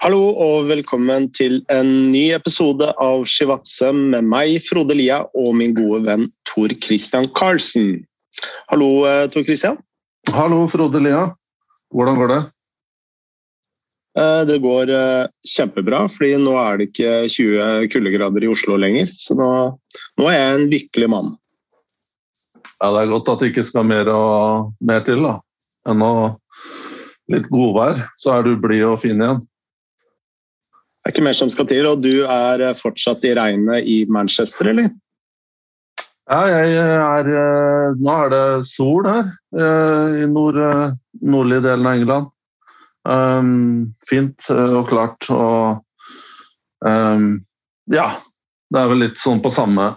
Hallo og velkommen til en ny episode av Shivatse med meg, Frode Lia, og min gode venn Tor Christian Karlsen. Hallo, eh, Tor Christian. Hallo, Frode Lia. Hvordan går det? Eh, det går eh, kjempebra, fordi nå er det ikke 20 kuldegrader i Oslo lenger. Så nå, nå er jeg en lykkelig mann. Ja, Det er godt at det ikke skal mer, og, mer til da. enn å litt godvær, så er du blid og fin igjen. Det er ikke mer som skal til, og du er fortsatt i regnet i Manchester, eller? Ja, jeg er Nå er det sol her i nord, nordlige delen av England. Um, fint og klart og um, Ja, det er vel litt sånn på samme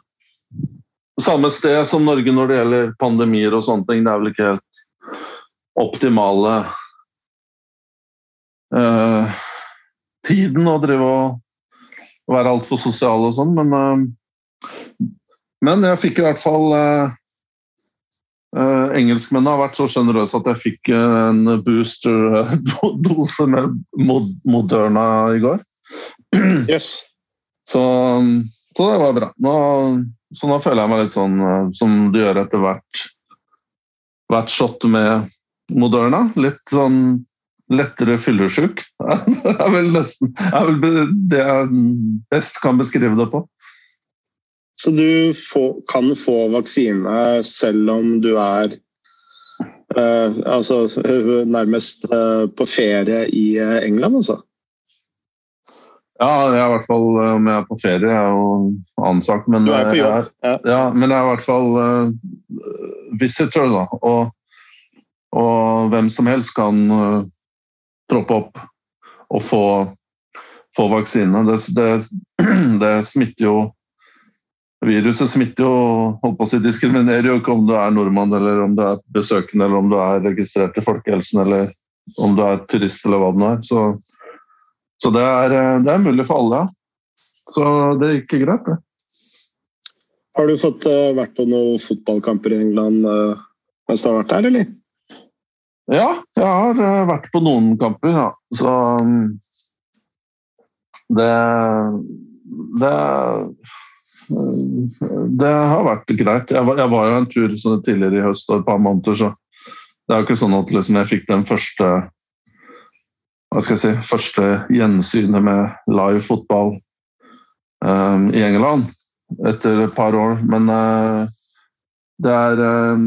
samme sted som Norge når det gjelder pandemier og sånne ting. Det er vel ikke helt optimale uh, tiden å drive og være altfor sosial og sånn, men, uh, men jeg fikk i hvert fall uh, Engelskmennene har vært så sjenerøse at jeg fikk en booster-dose med Moderna i går. Yes. Så, så, det var bra. Nå, så nå føler jeg meg litt sånn som du gjør etter hvert, hvert shot med Moderna. Litt sånn lettere fyllesyk. Det er vel nesten er vel det jeg best kan beskrive det på. Så du får, kan få vaksine selv om du er eh, altså, nærmest eh, på ferie i uh, England, altså? Ja, jeg er i hvert fall om jeg er på ferie, jeg er jo sak. Men, du er på jobb? Jeg er, ja. ja. men jeg er i hvert fall visitor, da. Og, og, hvem som helst kan troppe opp og få, få vaksine. Det, det, det, smitter jo Viruset smitter jo holdt på å si, diskriminerer jo ikke om du er nordmann eller om du er besøkende eller om du er registrert i folkehelsen eller om du er turist eller hva det nå er. Så, så det, er, det, er, mulig for alle. Så det gikk greit, det. Har du fått uh, vært på noen fotballkamper i England uh, mens du har vært der, eller? Ja, jeg har uh, vært på noen kamper, ja. Så um, det Det det har vært greit. Jeg var, jeg var jo en tur sånn tidligere i høst og et par måneder, så det er jo ikke sånn at liksom jeg fikk den første hva skal jeg si, første gjensynet med live fotball um, i England etter et par år. Men uh, det er um,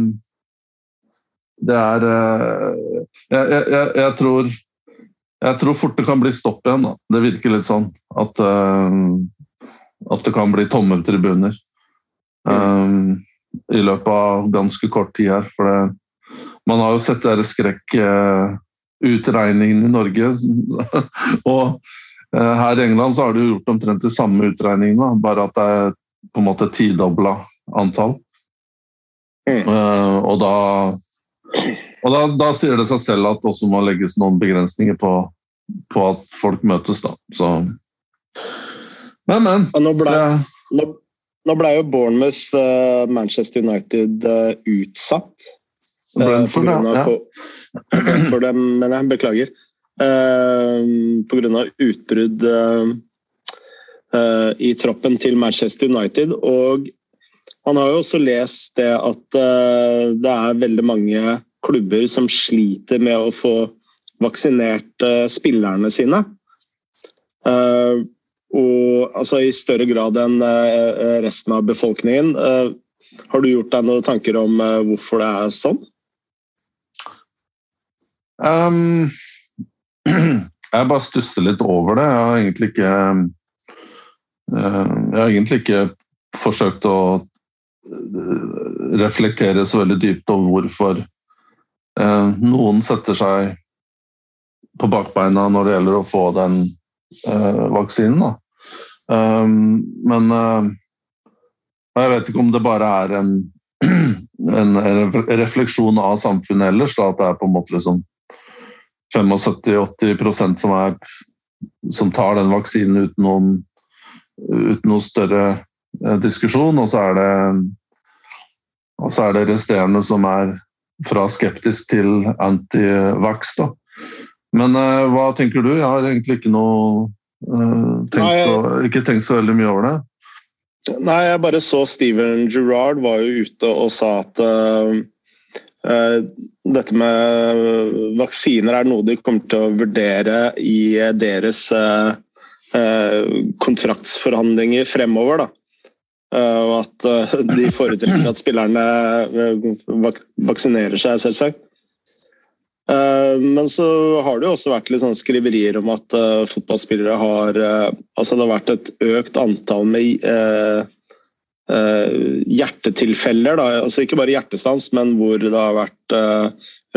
Det er uh, jeg, jeg, jeg, tror jeg tror fort det kan bli stopp igjen. Da. Det virker litt sånn at uh, at det kan bli tomme tribuner um, i løpet av ganske kort tid her. For det, man har jo sett dere skrekkutregningene i Norge. og her i England så har de gjort omtrent de samme utregningene, bare at det er på en måte tidobla antall. Uh, og da, og da, da, sier det seg selv at det også må legges noen begrensninger på, på at folk møtes. Da. Så men, men. Nå ble, nå, nå ble, jo Bournemouth uh, Manchester United uh, utsatt. Uh, for ja. For dem, men jeg beklager. Uh, Pga. utbrudd i troppen til Manchester United. Og han har jo også lest det at det er veldig mange klubber som sliter med å få vaksinert spillerne sine. Uh, og altså, i større grad enn resten av befolkningen. Har du gjort deg noen tanker om hvorfor det er sånn? Um, jeg bare stusser litt over det. Jeg har egentlig ikke Jeg har egentlig ikke forsøkt å reflektere så veldig dypt over hvorfor noen setter seg på bakbeina når det gjelder å få den eh, vaksinen. Um, men eh, jeg vet ikke om det bare er en, en refleksjon av samfunnet ellers. Da, at det er på en måte liksom 75-80 som, som tar den vaksinen uten noen, uten noe større diskusjon. Og så er det så er det resterende som er fra skeptisk til antivax. Men uh, hva tenker du? Jeg har egentlig ikke noe uh, tenkt så, ikke tenkt så veldig mye over det. Nei, jeg bare så Steven Gerrard var jo ute og sa at uh, dette med vaksiner er noe de kommer til å vurdere i deres kontraktsforhandlinger fremover. da. Eh, og at eh, de foretrekker at spillerne eh, vaksinerer seg, selvsagt. Men så har det jo også vært litt sånn skriverier om at fotballspillere har Altså det har vært et økt antall med hjertetilfeller. Da. Altså ikke bare hjertestans, men hvor det har vært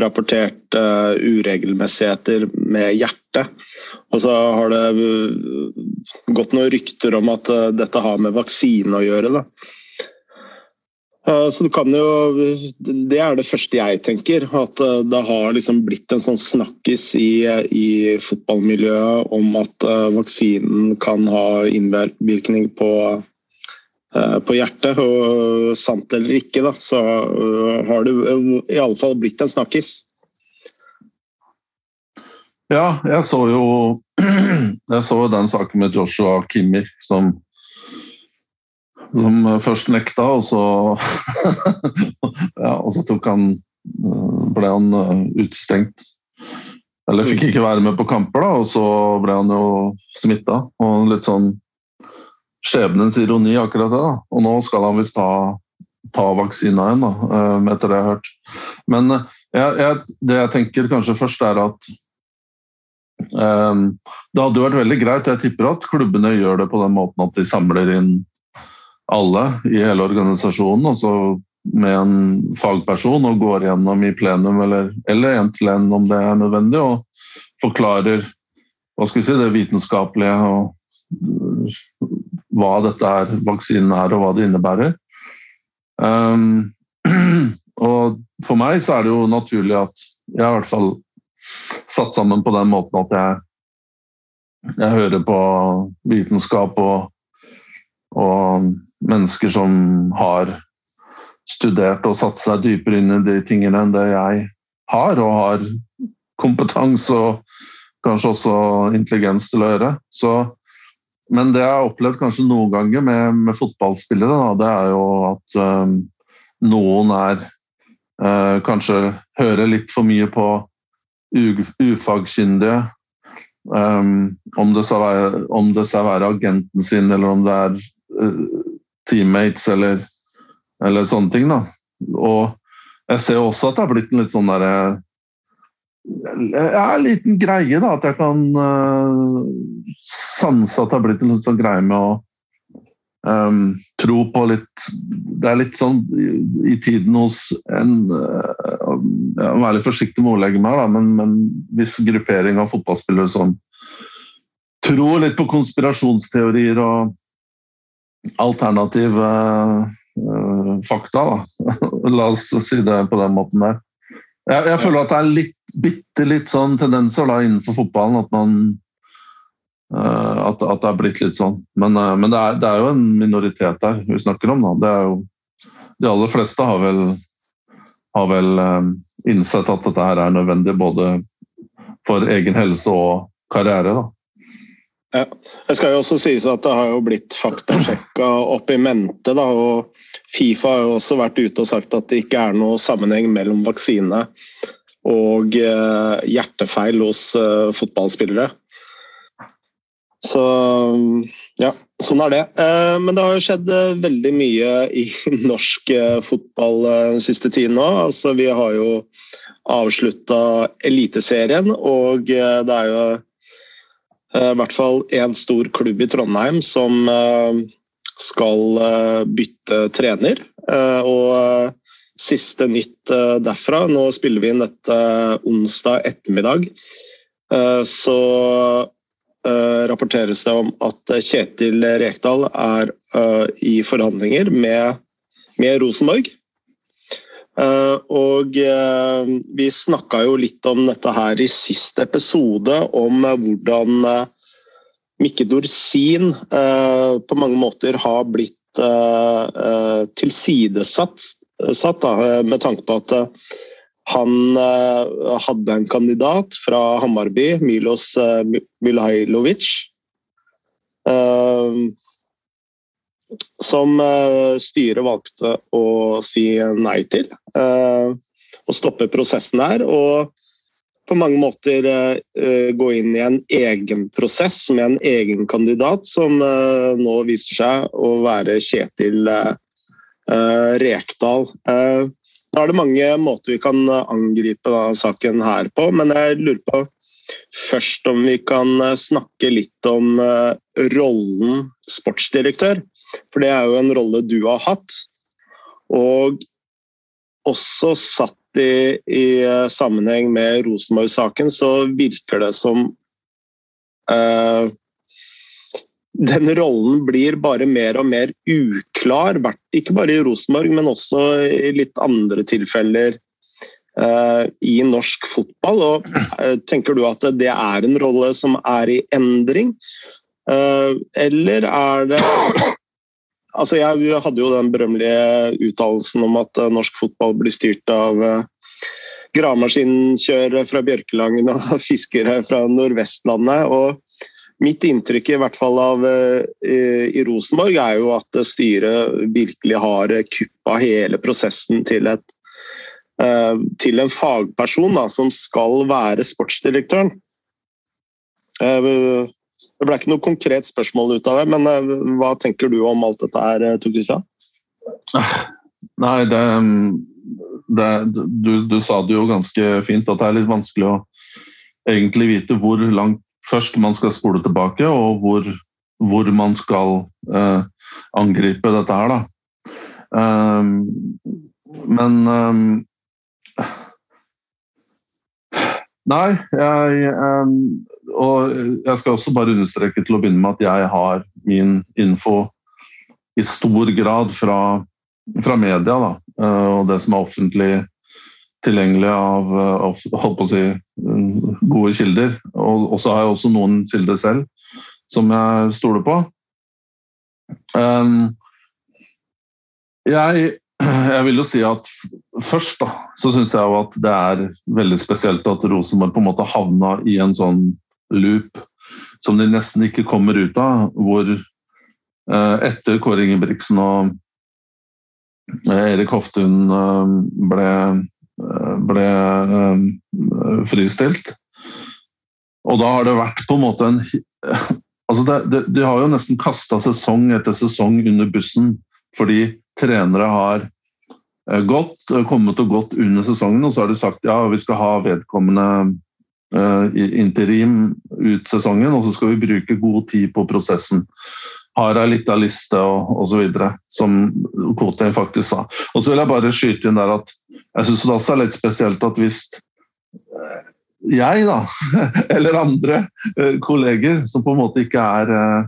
rapportert uregelmessigheter med hjertet. Og så har det gått noen rykter om at uh, dette har med vaksine å gjøre. Da. Uh, så du kan jo Det er det første jeg tenker. At det har liksom blitt en sånn snakkis i, i fotballmiljøet om at vaksinen kan ha innvirkning på, på hjertet. Og sant eller ikke, da, så har det i alle fall blitt en snakkis. Ja, jeg så jo jeg så den saken med Joshua Kimmer som, som først nekta, og så ja, og så tok han ble han eh, utestengt. Eller fikk ikke være med på kamper, da, og så ble han jo smitta. Og litt sånn skjebnens ironi, akkurat det. da. Og nå skal han visst ta, ta vaksina igjen, da, eh, etter det jeg har hørt. Men eh, jeg, jeg, det jeg tenker kanskje først, er at det hadde vært veldig greit. Jeg tipper at klubbene gjør det på den måten at de samler inn alle i hele organisasjonen. altså med en fagperson og går gjennom i plenum eller, eller en til en om det er nødvendig, og forklarer hva skal vi si, det vitenskapelige og hva dette er, vaksinen er og hva det innebærer. Um, og for meg så er det jo naturlig at jeg i hvert fall satt sammen på den måten at jeg, jeg hører på vitenskap og, og, mennesker som har studert og satt seg dypere inn i de tingene enn det jeg har, og har kompetanse og kanskje også intelligens til å gjøre. Så, men det jeg har opplevd kanskje noen ganger med, med fotballspillere, da, det er jo at um, noen er uh, Kanskje hører litt for mye på ufagkyndige. Um, om, det skal være, om det skal være agenten sin, eller om det er uh, teammates eller, eller, sånne ting. Da. Og jeg ser også at det har blitt en litt sånn derre ja, en liten greie, da. At jeg kan uh, sanse at det har blitt en sånn greie med å Um, tro på litt Det er litt sånn i, tiden hos en uh, Jeg må være litt forsiktig med ordlegget meg, men, men viss gruppering av fotballspillere som tror litt på konspirasjonsteorier og alternative uh, fakta. Da. La oss si det på den måten der. Jeg, jeg føler at det er litt, bitte litt sånn tendenser da innenfor fotballen at man Eh, at, at, det er blitt litt sånn. Men, eh, men det, er, det, er, jo en minoritet der vi snakker om. Da. Jo, de aller fleste har vel, har vel eh, innsett at dette her er nødvendig både for egen helse og karriere. Da. Ja. Det skal jo også sies at det har jo blitt faktasjekka opp i mente. Da, og Fifa har jo også vært ute og sagt at det ikke er noe sammenheng mellom vaksine og hjertefeil hos fotballspillere. Så ja, sånn er det. Eh, men det har jo skjedd eh, veldig mye i norsk eh, fotball den siste tiden nå. Altså, vi har jo avslutta Eliteserien, og det er jo i hvert fall én stor klubb i Trondheim som skal bytte trener. Og siste nytt derfra Nå spiller vi inn dette onsdag ettermiddag. Så rapporteres det om at Kjetil Rekdal er uh, i forhandlinger med, med Rosenborg. Og vi snakka jo litt om dette her i siste episode, om hvordan Mikke Dorsin på mange måter har blitt tilsidesatt med tanke på at Han hadde en kandidat fra Hammarby, Milos Milhailovic, som styret valgte å si nei til. Og stoppe prosessen der. Og på mange måter uh, gå inn i en egen prosess med en egen kandidat, som uh, nå viser seg å være Kjetil uh, Rekdal. Nå er det mange måter vi kan angripe da, saken her på, men jeg lurer på først om vi kan snakke litt om rollen sportsdirektør. For det er jo en rolle du har hatt. Og også satt i, i eh, sammenheng med Rosenborg-saken, så virker det som uh, den rollen blir bare mer og mer uklar, ikke bare i Rosenborg, men også i litt andre tilfeller uh, i norsk fotball. Og, uh, tenker du at det er en rolle som er i endring, eller er det Altså, jeg hadde jo den berømmelige uttalelsen om at norsk fotball blir styrt av uh, gravemaskinkjørere fra Bjørkelangen og fiskere fra Nordvestlandet. og Mitt inntrykk i hvert fall av uh, i Rosenborg er jo at styret virkelig har kuppa hele prosessen til, et, uh, til en fagperson da, som skal være sportsdirektøren. Det ble ikke noe konkret spørsmål ut av det, men eh, hva tenker du om alt dette her, eh, Tor Christian? Nei, det, det du, du, sa det jo ganske fint, at det er litt vanskelig å egentlig vite hvor langt først man skal spole tilbake, og hvor, hvor man skal eh, angripe dette her, da. Um, men um, Nei, jeg um, og jeg skal også bare understreke til å begynne med at jeg har min info i stor grad fra, fra media. Da. Eh, og det som er offentlig tilgjengelig av, av si, gode kilder. Og, så har jeg også noen kilder selv som jeg stoler på. Um, jeg, jeg, vil jo si at først da, så syns jeg jo at det er veldig spesielt at Rosenborg på en måte havna i en sånn loop som de nesten ikke kommer ut av. Hvor uh, etter Kåre Ingebrigtsen og eh, Erik Hoftun eh, ble, ble fristilt. Og da har det vært på en måte en altså det, det, De har jo nesten kasta sesong etter sesong under bussen fordi trenere har gått, kommet og gått under sesongen, og så har de sagt ja, vi skal ha vedkommende Eh, interim ut sesongen, og så skal vi bruke god tid på prosessen. Har ei lita liste og osv., som Kote faktisk sa. Og så vil jeg bare skyte inn der at jeg syns det også er litt spesielt at hvis eh, jeg, da, eller andre eh, kolleger som på en måte ikke er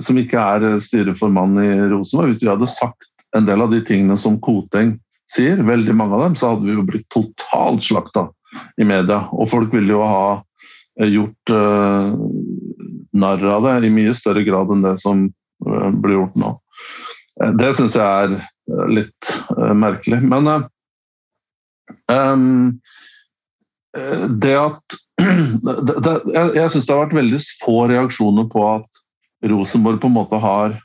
som ikke er styreformann i Rosenborg, hvis vi hadde sagt en del av de tingene som Koteng sier, veldig mange av dem, så hadde vi jo blitt totalt slakta i media. Og folk ville jo ha eh, gjort narr av det i mye større grad enn det som uh, blir gjort nå. Det syns jeg er litt uh, merkelig. Men um, det at det, det, Jeg, jeg syns det har vært veldig få reaksjoner på at Rosenborg på en måte har,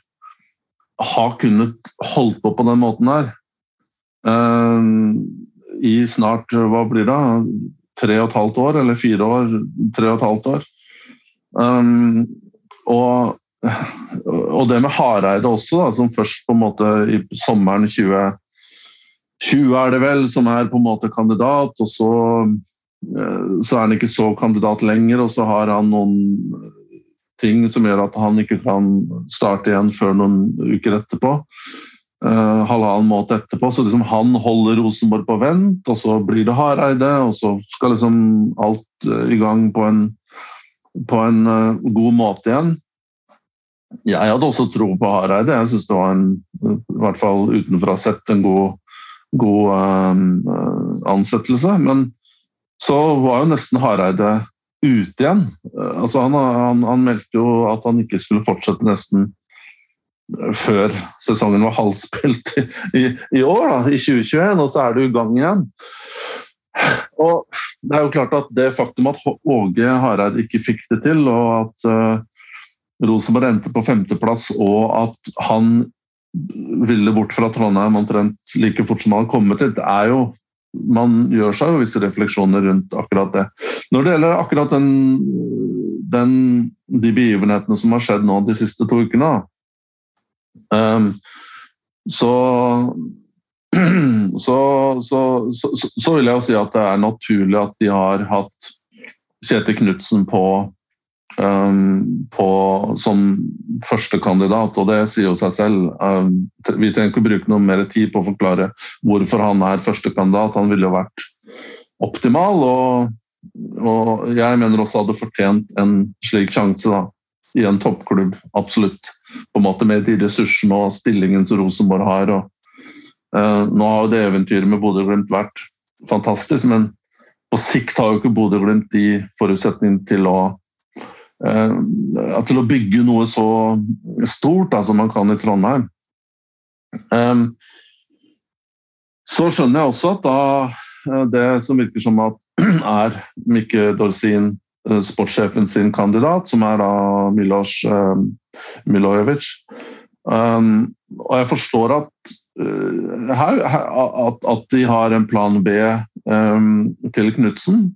har kunnet holdt på på den måten her. Um, i snart hva blir det, tre og et halvt år, eller fire år, tre og et halvt år. Um, og, og, det med Hareide også, da, som først på en måte i sommeren 2020 er det vel, som er på en måte kandidat, og så, eh, så er han ikke så kandidat lenger, og så har han noen ting som gjør at han ikke kan starte igjen før noen uker etterpå uh, halvannen måned etterpå. Så liksom han holder Rosenborg på vent, og så blir det Hareide, og så skal liksom alt uh, i gang på en, på en uh, god måte igjen. Jeg hadde også tro på Hareide. Jeg syns det var en, i hvert fall utenfra sett, en god, god ansettelse. Men så var jo nesten Hareide ute igjen. Altså han, han, han, meldte jo at han ikke skulle fortsette nesten før sesongen var halvspilt i, i, i år, da, i 2021, og så er du i gang igjen. Og det er jo klart at det faktum at Åge Hareid ikke fikk det til, og at uh, Rosenborg endte på femteplass, og at han ville bort fra Trondheim omtrent like fort som han hadde kommet hit, er jo man gjør seg jo visse refleksjoner rundt akkurat det. Når det gjelder akkurat den, den, de begivenhetene som har skjedd nå de siste to ukene, um, så, så, så, så, vil jeg jo si at det er naturlig at de har hatt Kjetil Knutsen på Um, på, som førstekandidat, og det sier jo seg selv. Um, vi trenger ikke bruke noe mer tid på å forklare hvorfor han er førstekandidat. Han ville jo vært optimal, og, og, jeg mener også hadde fortjent en slik sjanse da, i en toppklubb. Absolutt. På en måte Med de ressursene og stillingen som Rosenborg har. Og, nå har jo det eventyret med Bodø-Glimt vært fantastisk, men på sikt har jo ikke Bodø-Glimt de forutsetningene til å Eh, til å bygge noe så stort da, som man kan i Trondheim. Så skjønner jeg også at da eh, det som virker som at er Mikke Dorsin, eh, sportssjefen sin kandidat, som er da Milos Milojevic. Og jeg forstår at, at, at de har en plan B til Knutsen.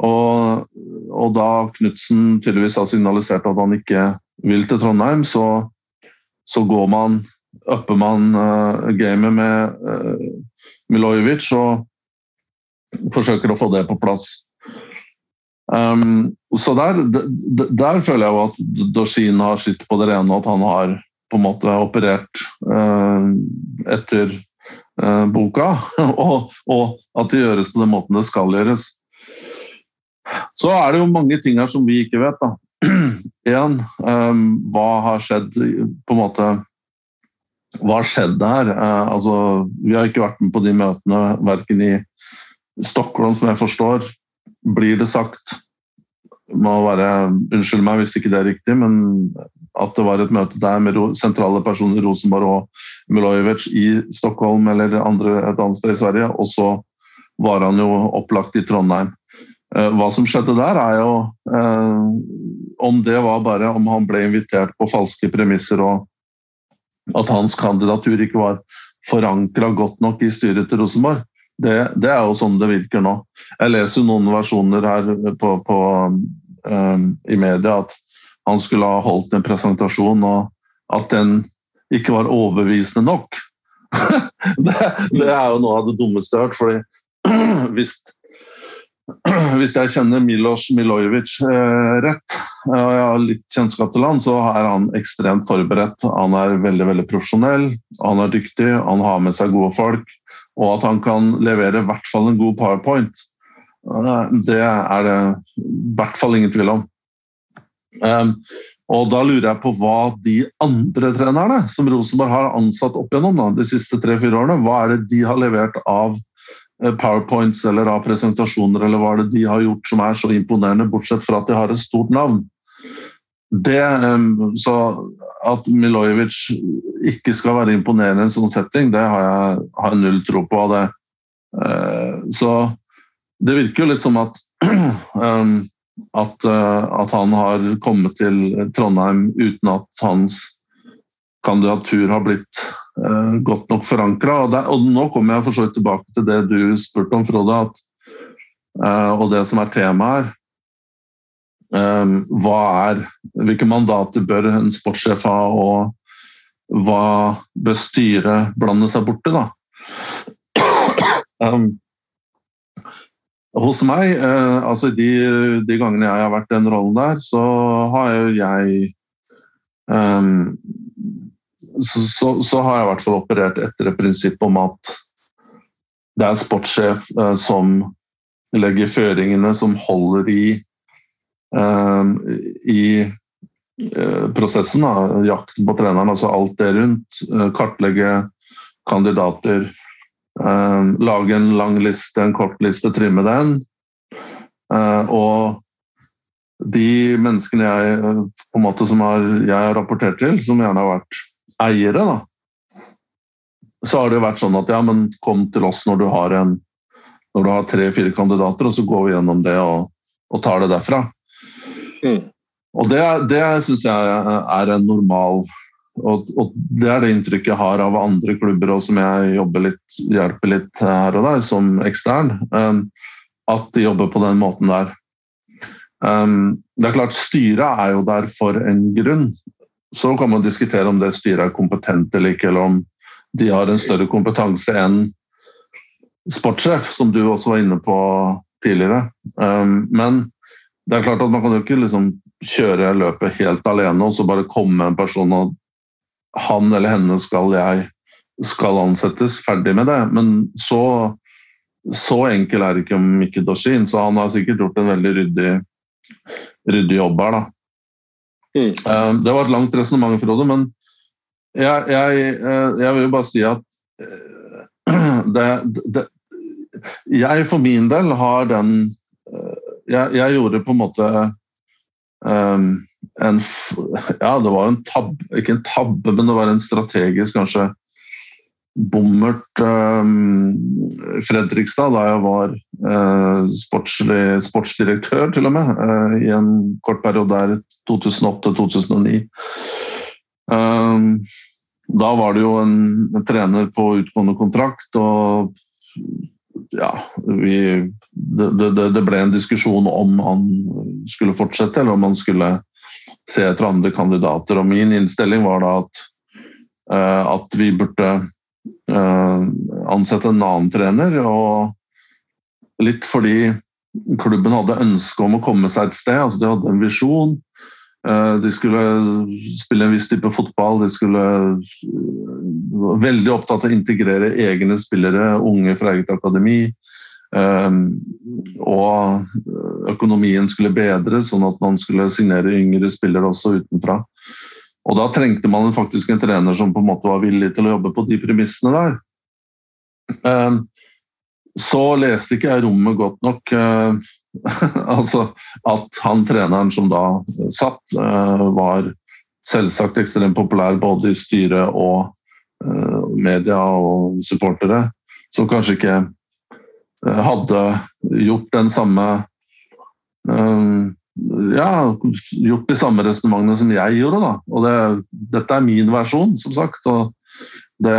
Og, og da Knutsen tydeligvis har signalisert at han ikke vil til Trondheim, så, så går man upper man uh, gamet med uh, Milojevic og forsøker å få det på plass. Um, så der, der, der, føler jeg jo at Dorsin har sitt på det rene, at han har på en måte operert uh, etter uh, boka, og, og, at det gjøres på den måten det skal gjøres. Så er det jo mange ting her som vi ikke vet. da. En, um, hva har skjedd på en måte Hva har skjedd her? Altså, vi har ikke vært med på de møtene, verken i Stockholm, som jeg forstår. Blir det sagt må være, Unnskyld meg hvis ikke det er riktig, men at det var et møte der med sentrale personer Rosenborg og Milojevic i Stockholm eller andre, et annet sted i Sverige, og så var han jo opplagt i Trondheim. Eh, hva som skjedde der, er jo eh, om det var bare om han ble invitert på falske premisser og at hans kandidatur ikke var forankra godt nok i styret til Rosenborg. Det, det, er jo sånn det virker nå. Jeg leser noen versjoner her på, på, um, i media at han skulle ha holdt en presentasjon, og at den ikke var overbevisende nok. det, det, er jo noe av det dummeste jeg har hørt. fordi hvis hvis jeg kjenner Milos Milojevic eh, rett, og jeg har litt kjennskap til han, så er han ekstremt forberedt. Han er veldig veldig profesjonell, han er dyktig, han har med seg gode folk. Og at han kan levere i hvert fall en god powerpoint, eh, det er det i hvert fall ingen tvil om. Um, og da lurer jeg på hva de andre trenerne som Rosenborg har ansatt opp gjennom da, de siste tre-fire årene, hva er det de har levert av Eh, powerpoints eller av presentasjoner eller hva er det de har gjort som er så imponerende, bortsett fra at de har et stort navn. Det, så At Milojevic ikke skal være imponerende i en sånn setting, det har jeg har null tro på. Det. Eh, så det virker jo litt som at, at, eh, at han har kommet til Trondheim uten at hans kandidatur har blitt uh, godt nok forankra. Og, og, nå kommer jeg for tilbake til det du spurte om, Frode, at, uh, og det som er temaet her. Um, hva er, hvilke mandater bør en sportssjef ha, og hva bør styret blande seg borti? da? Um, hos meg, eh, altså de, de, gangene jeg har vært i den rollen der, så har jeg um, så, så, så, har jeg i hvert fall operert etter et prinsipp om at det er sportssjef eh, som legger føringene, som holder i, eh, i prosessen. Da, jakten på treneren, altså alt det rundt. Eh, kartlegge kandidater. Eh, lage en lang liste, en kort liste, trimme den. Uh, og de menneskene jeg, på en måte som har, jeg har rapportert til, som gjerne har vært eiere, da, så har det vært sånn at ja, men kom til oss når du har en når du har tre-fire kandidater, og så går vi gjennom det og, og tar det derfra. Mm. Og det, det syns jeg er en normal og, og, det er det inntrykket jeg har av andre klubber og som jeg jobber litt, hjelper litt her og der som ekstern. Um, at de jobber på den måten der. Um, det er klart Styret er jo der for en grunn. Så kan man diskutere om det styret er kompetent eller ikke, eller om de har en større kompetanse enn sportssjef, som du også var inne på tidligere. Um, men det er klart at man kan jo ikke liksom kjøre løpet helt alene og så bare komme en person og han eller henne skal jeg skal ansettes, ferdig med det. Men så, så enkel er ikke Mikke Dorsin, så han har sikkert gjort en veldig ryddig, ryddig jobb her. da. Mm. Eh, det var et langt resonnement, Frode, men jeg, jeg, eh, jeg, vil jo bare si at eh, det, det, Jeg for min del har den jeg, jeg gjorde på en måte um, en Ja, det var en tabbe, ikke en tabbe, men det var en strategisk kanskje bommert um, Fredrikstad da jeg var uh, sportsdirektør, til og med, uh, i en kort periode der, 2008-2009. Um, da var det jo en, en, trener på utgående kontrakt, og ja, vi, det, det, det, ble en diskusjon om han skulle fortsette, eller om han skulle se etter andre kandidater. Og min innstilling var da at, uh, at vi burde uh, ansette en annen trener. Og litt fordi klubben hadde ønske om å komme seg et sted. altså De hadde en visjon. Uh, de skulle spille en viss type fotball. De skulle veldig opptatt av å integrere egne spillere, unge fra eget akademi. Og økonomien skulle bedres, sånn at man skulle signere yngre spillere også utenfra. Og da trengte man faktisk en trener som på en måte var villig til å jobbe på de premissene der. Ehm, så leste ikke jeg rommet godt nok. Eh, altså at han treneren som da satt, eh, var selvsagt ekstremt populær både i styret og eh, media og supportere. Som kanskje ikke hadde gjort den samme ja, gjort de samme resonnementene som jeg gjorde. Da. Og det, dette er min versjon, som sagt. Det,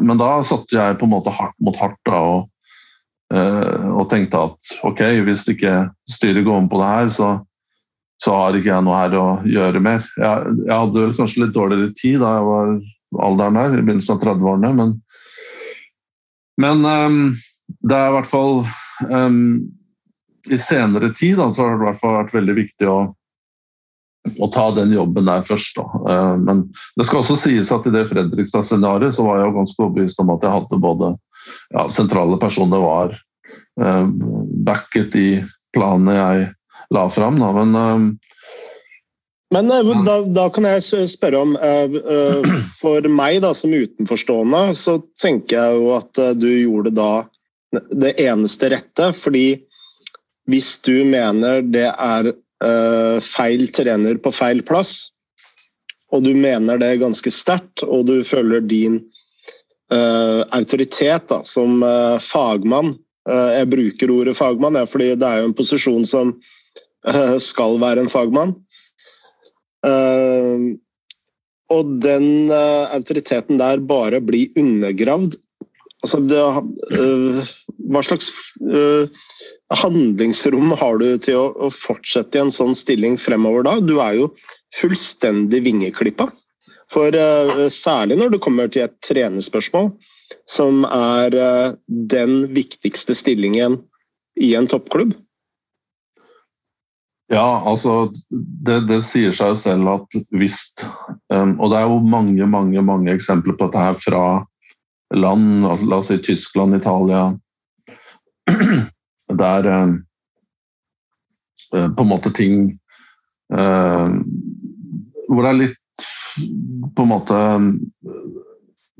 men da satte jeg på en måte hardt mot hardt da, og, uh, og, tenkte at ok, hvis ikke styret går om på det her, så, så har ikke jeg noe her å gjøre mer. Jeg, jeg hadde kanskje litt dårligere tid da jeg var alderen her, i begynnelsen av 30-årene, men men um, det er i hvert fall um, I senere tid da, så har det i hvert fall vært veldig viktig å, å ta den jobben der først. Da. men det skal også sies at i det Fredrikstad-scenarioet så var jeg ganske overbevist om at jeg hadde både ja, sentrale personer var eh, backet i planene jeg la fram. Da. Men eh, men eh, da, da, kan jeg spørre om uh, uh, For meg da, som utenforstående, så tenker jeg jo at du gjorde da det eneste rette. Fordi hvis du mener det er feil trener på feil plass, og du mener det ganske sterkt, og du føler din autoritet da, som fagmann Jeg bruker ordet fagmann ja, fordi det er jo en posisjon som skal være en fagmann Uh, og den uh, autoriteten der bare blir undergravd. Altså, det, uh, hva slags handlingsrom har du til å, å, fortsette i en sånn stilling fremover da? Du er jo fullstendig vingeklippa. For særlig når du kommer til et trenerspørsmål, som er den viktigste stillingen i en toppklubb. Ja, altså det, det, sier seg selv at hvis um, Og det er jo mange, mange mange eksempler på dette her fra land, la oss si Tyskland, Italia Der um, på en måte ting uh, Hvor det er litt på en måte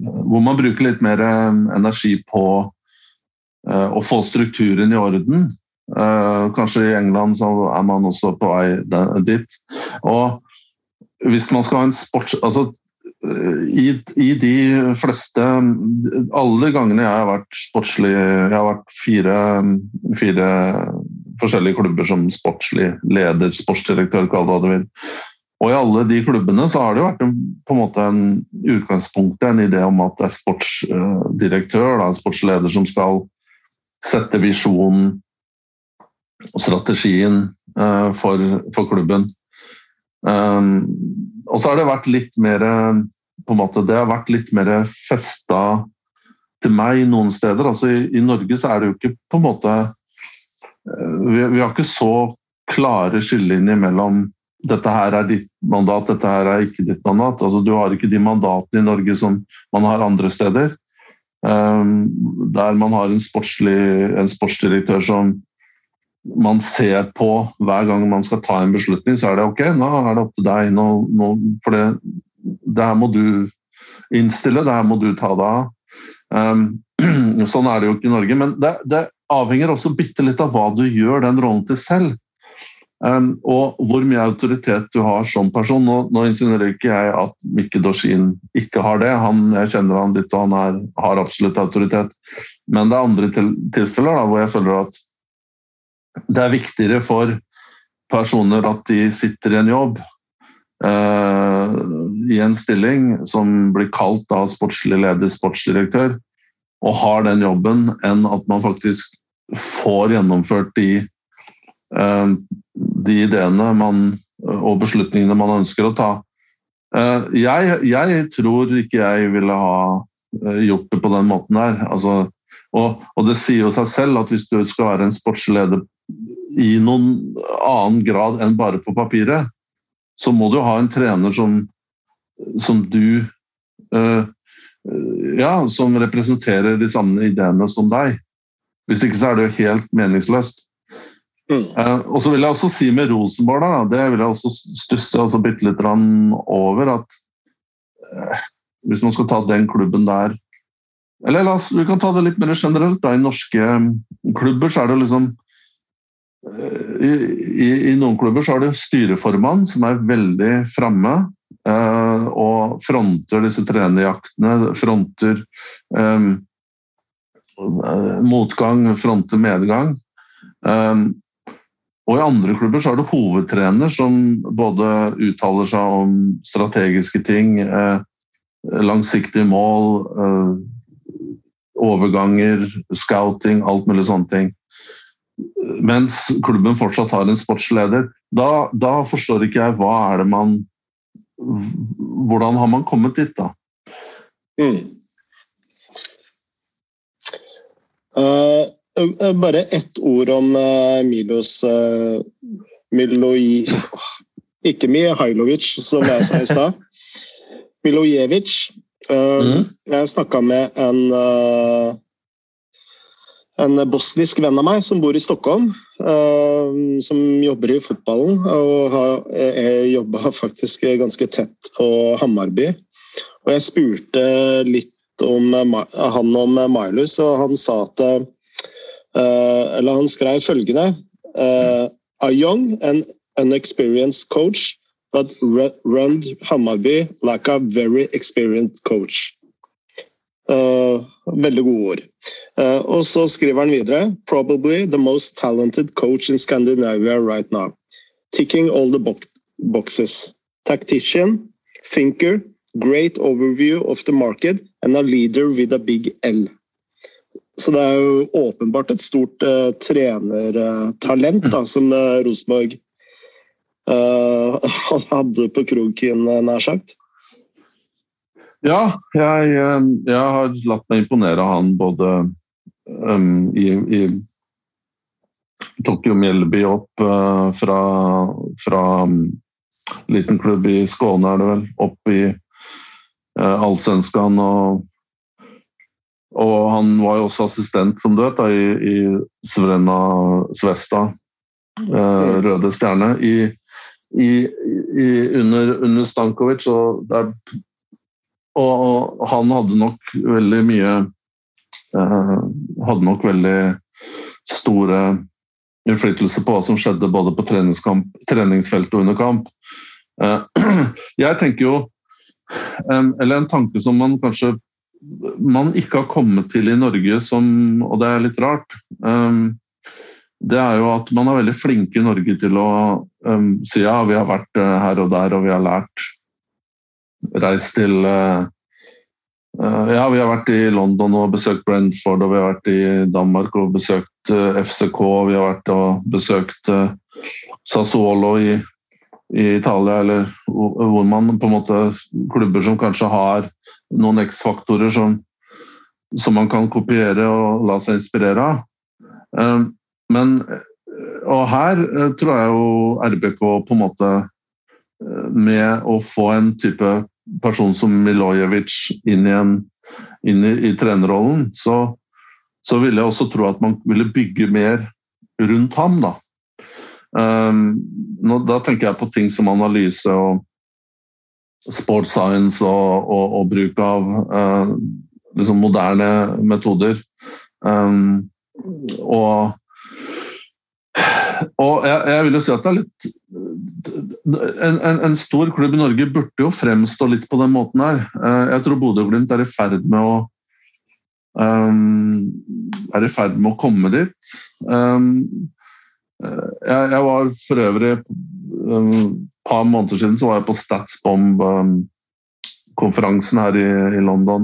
Hvor man bruker litt mer energi på å få strukturen i orden. Kanskje i England så er man også på vei dit. Og hvis man skal ha en sports... Altså, i, i, de fleste Alle gangene jeg har vært sportslig Jeg har vært fire, fire forskjellige klubber som sportslig leder, sportsdirektør, kall det hva du vil. Og i alle de klubbene så har det jo vært en, på en måte en utgangspunkt, en idé om at det er sportsdirektør, da, en sportsleder, som skal sette visjonen og strategien uh, for, for, klubben. Um, og så har det vært litt mer på en måte, Det har vært litt mer festa til meg noen steder. altså i, i, Norge så er det jo ikke på en måte uh, vi, vi har ikke så klare skillelinjer mellom dette her er ditt mandat, dette her er ikke ditt mandat. Altså, du har ikke de mandatene i Norge som man har andre steder. Um, der man har en, sportslig, en sportsdirektør som man ser på hver gang man skal ta en beslutning, så er det ok, nå er det opp til deg. Nå, nå, for det, det, her må du innstille, det her må du ta deg av. Um, sånn er det jo ikke i Norge. Men det, det avhenger også bitte litt av hva du gjør den rollen til selv. Um, og hvor mye autoritet du har som person. Nå, nå insinuerer ikke jeg at Mikke Dorsin ikke har det. Han, jeg kjenner han litt, og han er, har absolutt autoritet. Men det er andre til, tilfeller da, hvor jeg føler at det er viktigere for personer at de sitter i en jobb, uh, i en stilling som blir kalt da sportslig leder, sportsdirektør, og har den jobben, enn at man faktisk får gjennomført de uh, de ideene man, og beslutningene man ønsker å ta. Eh, jeg, jeg, tror ikke jeg ville ha eh, gjort det på den måten her. Altså, og, og, det sier jo seg selv at hvis du skal være en sportsleder i noen annen grad enn bare på papiret, så må du ha en trener som, som du uh, Ja, som representerer de samme ideene som deg. Hvis ikke så er det jo helt meningsløst. Mm. Uh, og så vil jeg også si med Rosenborg, da, det vil jeg også stusse altså bitte litt over, at uh, hvis man skal ta den klubben der Eller la oss, vi kan ta det litt mer generelt. Da, I norske klubber så er det liksom i, i, i, noen klubber så er det styreformann som er veldig framme og fronter disse trenerjaktene, fronter um, motgang, fronter medgang. Um, og I andre klubber så er det hovedtrener som både uttaler seg om strategiske ting, eh, langsiktige mål, eh, overganger, scouting, alt mulig sånne ting. Mens klubben fortsatt har en sportsleder. Da, da forstår ikke jeg hva er det man Hvordan har man kommet dit, da? Mm. Uh, uh, bare ett ord om uh, Milos uh, Miloi... Ikke Mihailovic, som jeg sa i stad. Milojevic. Uh, mm. Jeg snakka med en uh, en bosnisk venn av meg som bor i Stockholm, uh, som jobber i fotballen. Og har jobba faktisk ganske tett på Hammarby. Og jeg spurte litt om han om Milus, og han sa at Eh, eller han skrev følgende eh, A young and unexperienced coach but run Hammarby like a very experienced coach. Uh, veldig gode ord. Uh, og så skriver han videre Probably the most talented coach in Scandinavia right now. Ticking all the bo boxes. Tactician, thinker, great overview of the market and a leader with a big L. Så det er jo åpenbart et stort uh, trenertalent da, som Rosenborg hadde på kroken, nær sagt. Ja, jeg, jeg, har latt meg imponere av han både um, i, i Tok jo Mjelby opp uh, fra, fra um, liten klubb i Skåne, er det vel, opp i uh, Allsvenskan og og han var jo også assistent, som du vet, da, i, i Svrena Svesta, eh, mm. Røde Stjerne, i, i, under, under Stankovic. Og, der, og, han hadde nok veldig mye eh, Hadde nok veldig store innflytelse på hva som skjedde både på treningsfeltet og under kamp. Eh, jeg tenker jo Eller en tanke som man kanskje man ikke har kommet til i Norge, som, og det er litt rart, det er jo at man er veldig flinke i Norge til å si ja, vi har vært uh, her og der og vi har lært. Reist til uh, uh, Ja, vi har vært i London og besøkt Brentford, og vi har vært i Danmark og besøkt FCK, og vi har vært og besøkt Sassuolo i i Italia, eller hvor man på en måte Klubber som kanskje har noen X-faktorer som, som, man kan kopiere og la seg inspirere av. Eh, men Og her eh, tror jeg jo RBK på en måte eh, Med å få en type person som Milojevic inn i, en, inn i, i trenerrollen, så, så ville jeg også tro at man ville bygge mer rundt ham. da. Um, nå, da tenker jeg på ting som analyse og sports science og, og, og bruk av uh, liksom moderne metoder. Um, og og jeg, jeg, vil jo si at det er litt en, en, en, stor klubb i Norge burde jo fremstå litt på den måten her. Uh, jeg tror Bodø-Glimt er i ferd med å um, er i ferd med å komme dit. Um, Eh, jeg, jeg, var for øvrig et um, par måneder siden så var jeg på Statsbomb-konferansen her i, i London.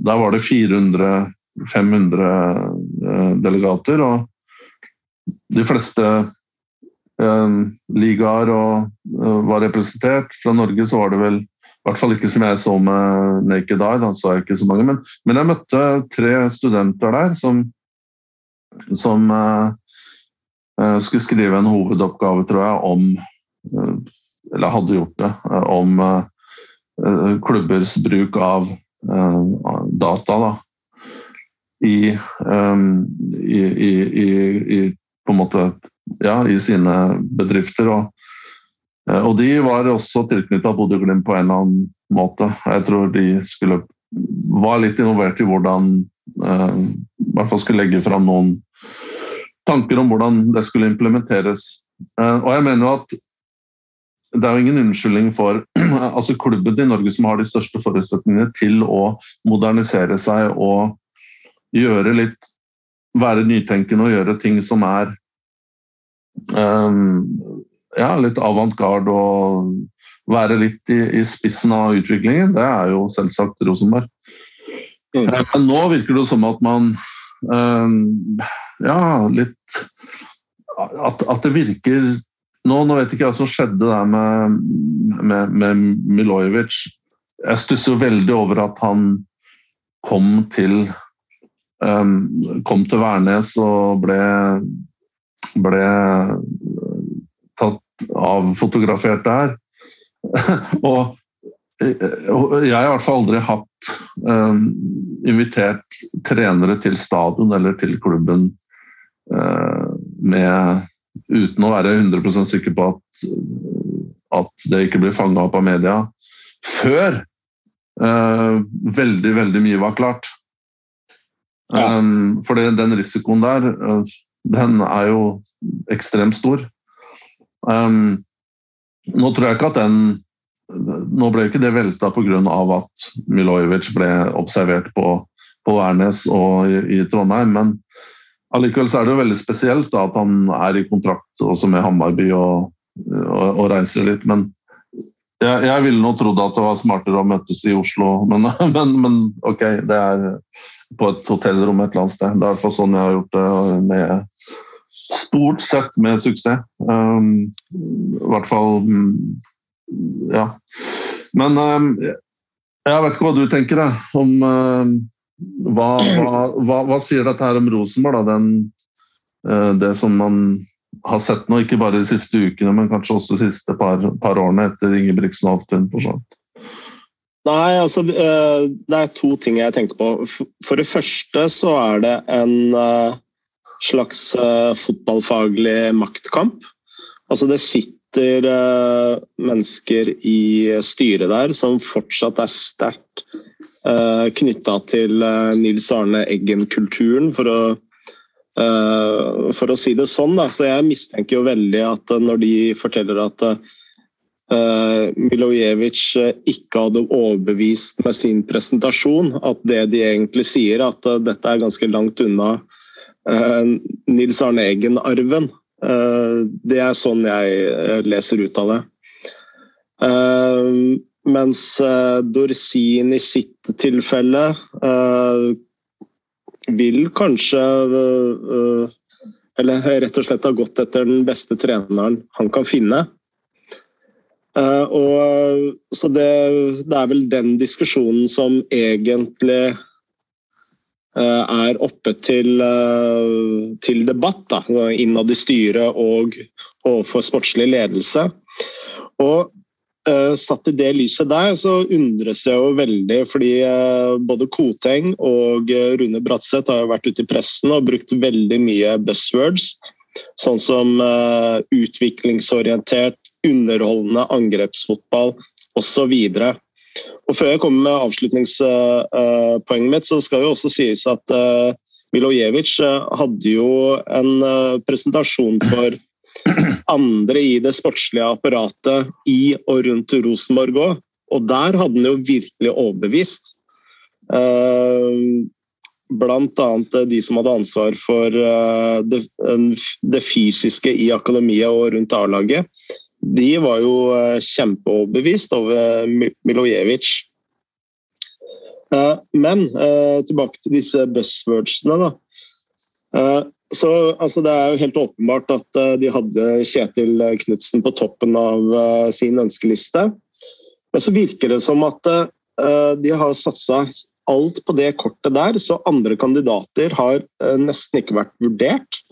Der var det 400-500 uh, delegater, og de fleste uh, ligaer uh, var representert. Fra Norge så var det vel i hvert fall ikke som jeg så med Naked Eye, da så jeg ikke så mange. Men, men jeg møtte tre studenter der som som uh, skulle skrive en hovedoppgave, tror jeg, om Eller hadde gjort det. Om klubbers bruk av data da, i, um, i, i, i, måte ja, sine bedrifter. Og, og de var også tilknytta Bodø-Glimt på en eller annen måte. Jeg tror de skulle var litt involvert i hvordan uh, i hvert fall skulle legge fram noen tanker om hvordan det skulle implementeres. Uh, og jeg mener jo at det er jo ingen unnskyldning for altså klubben i Norge som har de største forutsetningene til å modernisere seg og gjøre litt Være nytenkende og gjøre ting som er um, ja, litt avantgarde og være litt i, i, spissen av utviklingen. Det er jo selvsagt Rosenberg. Mm. Eh, men nå virker det som at man um, ja, litt at, at, det virker nå, nå vet ikke jeg hva som skjedde der med, med, med Milojevic. Jeg stusser veldig over at han kom til kom til Værnes og ble, ble tatt avfotografert der. og jeg har i hvert fall aldri hatt um, invitert trenere til stadion eller til klubben Eh, med, uten å være 100 sikker på at, at det ikke blir fanga opp av media, før veldig, veldig mye var klart. Um, for den risikoen der, uh, den er jo ekstremt stor. Um, nå tror jeg ikke at den Nå ble ikke det velta pga. at Milojevic ble observert på, på Værnes og i, i Trondheim, men Allikevel så er det jo veldig spesielt da, at han er i kontrakt også med Hammarby og, og, og reiser litt. Men jeg, jeg ville nå trodd at det var smartere å møtes i Oslo, men, men, men, ok, det er på et hotellrom et eller annet sted. Det er i hvert fall sånn jeg har gjort det med Stort sett med suksess. Um, I hvert fall mm, Ja. Men um, jeg vet ikke hva du tenker da, om um, hva, hva, hva, hva, sier dette her om Rosenborg, da? Den, uh, det som man har sett nå, ikke bare de siste ukene, men kanskje også de siste par, par årene etter Ingebrigtsen og Altun forsvant? Nei, altså eh, det er to ting jeg tenker på. For det første så er det en eh, slags fotballfaglig maktkamp. Altså det sitter mennesker i styret der som fortsatt er sterkt eh, knytta til Nils Arne Eggen-kulturen, for, for, å si det sånn. Da. Så jeg mistenker jo veldig at når de forteller at Milojevic ikke hadde overbevist med sin presentasjon. At det de egentlig sier, at uh, dette er ganske langt unna Nils Arne Eggen-arven. det er sånn jeg leser ut av det. mens Dorsin i sitt tilfelle vil kanskje Eller rett og slett ha gått etter den beste treneren han kan finne. Uh, og, så det, det, er vel den diskusjonen som egentlig uh, er oppe til, uh, til debatt da, innad i styret og overfor sportslig ledelse. Og satt i det lyset der, så undres jeg jo veldig, fordi både Koteng og Rune Bratseth har jo vært ute i pressen og brukt veldig mye buzzwords, sånn som utviklingsorientert underholdende angrepsfotball osv. Før jeg kommer med avslutningspoenget mitt, så skal det også sies at uh, Milojevic uh, hadde jo en uh, presentasjon for andre i det sportslige apparatet i og rundt Rosenborg òg. Og der hadde han jo virkelig overbevist. Blant annet de som hadde ansvar for det, det fysiske i akademiet og rundt A-laget de var jo eh, kjempeoverbevist over Milojevic. Eh, men eh, tilbake til disse buzzwordsene. Så altså, Det er jo helt åpenbart at de hadde Kjetil Knutsen på toppen av sin ønskeliste. Men så virker det som at de har satsa alt på det kortet der, så andre kandidater har nesten ikke vært vurdert.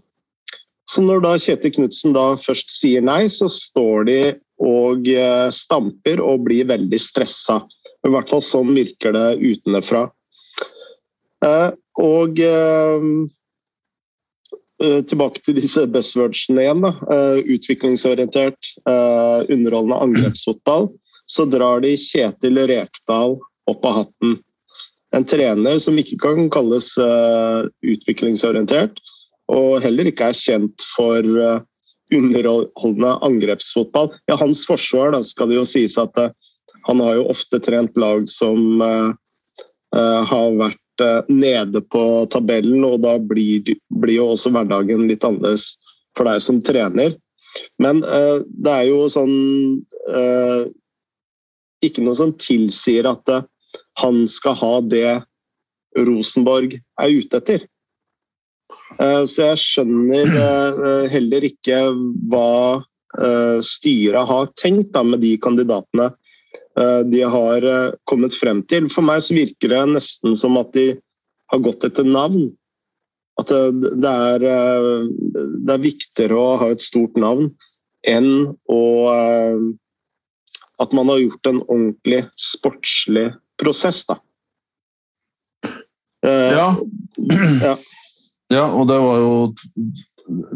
Så når da Kjetil Knutsen først sier nei, så står de og eh, stamper og blir veldig stressa. I hvert fall sånn virker det utenfra. Eh, og eh, tilbake til disse buzzwordsene igjen. Da. Utviklingsorientert, underholdende angrepsfotball. Så drar de Kjetil Rekdal opp av hatten. En trener som ikke kan kalles utviklingsorientert, og heller ikke er kjent for eh, underholdende angrepsfotball. Ja, hans forsvar da, skal det jo sies at uh, han har jo ofte trent lag som uh, uh, har vært nede på tabellen, og da blir, blir, jo også hverdagen litt annerledes for deg som trener. Men det er jo sånn Ikke noe som tilsier at han skal ha det Rosenborg er ute etter. Eh, så jeg skjønner eh, heller ikke hva eh, styret har tenkt da, med de kandidatene de har kommet frem til. For meg så virker det nesten som at de har gått etter navn. At det er, det er viktigere å ha et stort navn enn å At man har gjort en ordentlig sportslig prosess, da. Ja. ja. Ja, og det var jo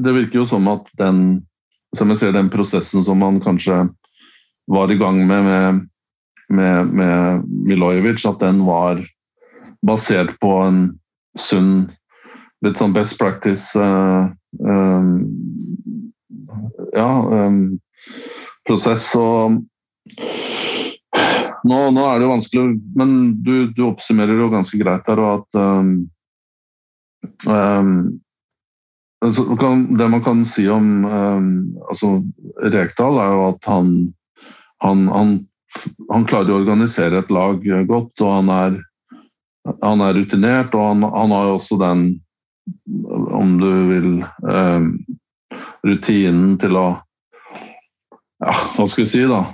Det virker jo som at den som jeg ser den prosessen som man kanskje var i gang med med, med, med Milojevic, at den var basert på en sunn litt sånn best practice uh, um, Ja, um, prosess. Og nå, nå, er det jo vanskelig Men du, du oppsummerer jo ganske greit der og at um, det man kan si om um, altså Rekdal, er jo at han, han, han, han, klarer å organisere et lag godt. og Han er, han er rutinert, og han, har jo også den, om du vil, um, rutinen til å ja, Hva skal vi si, da?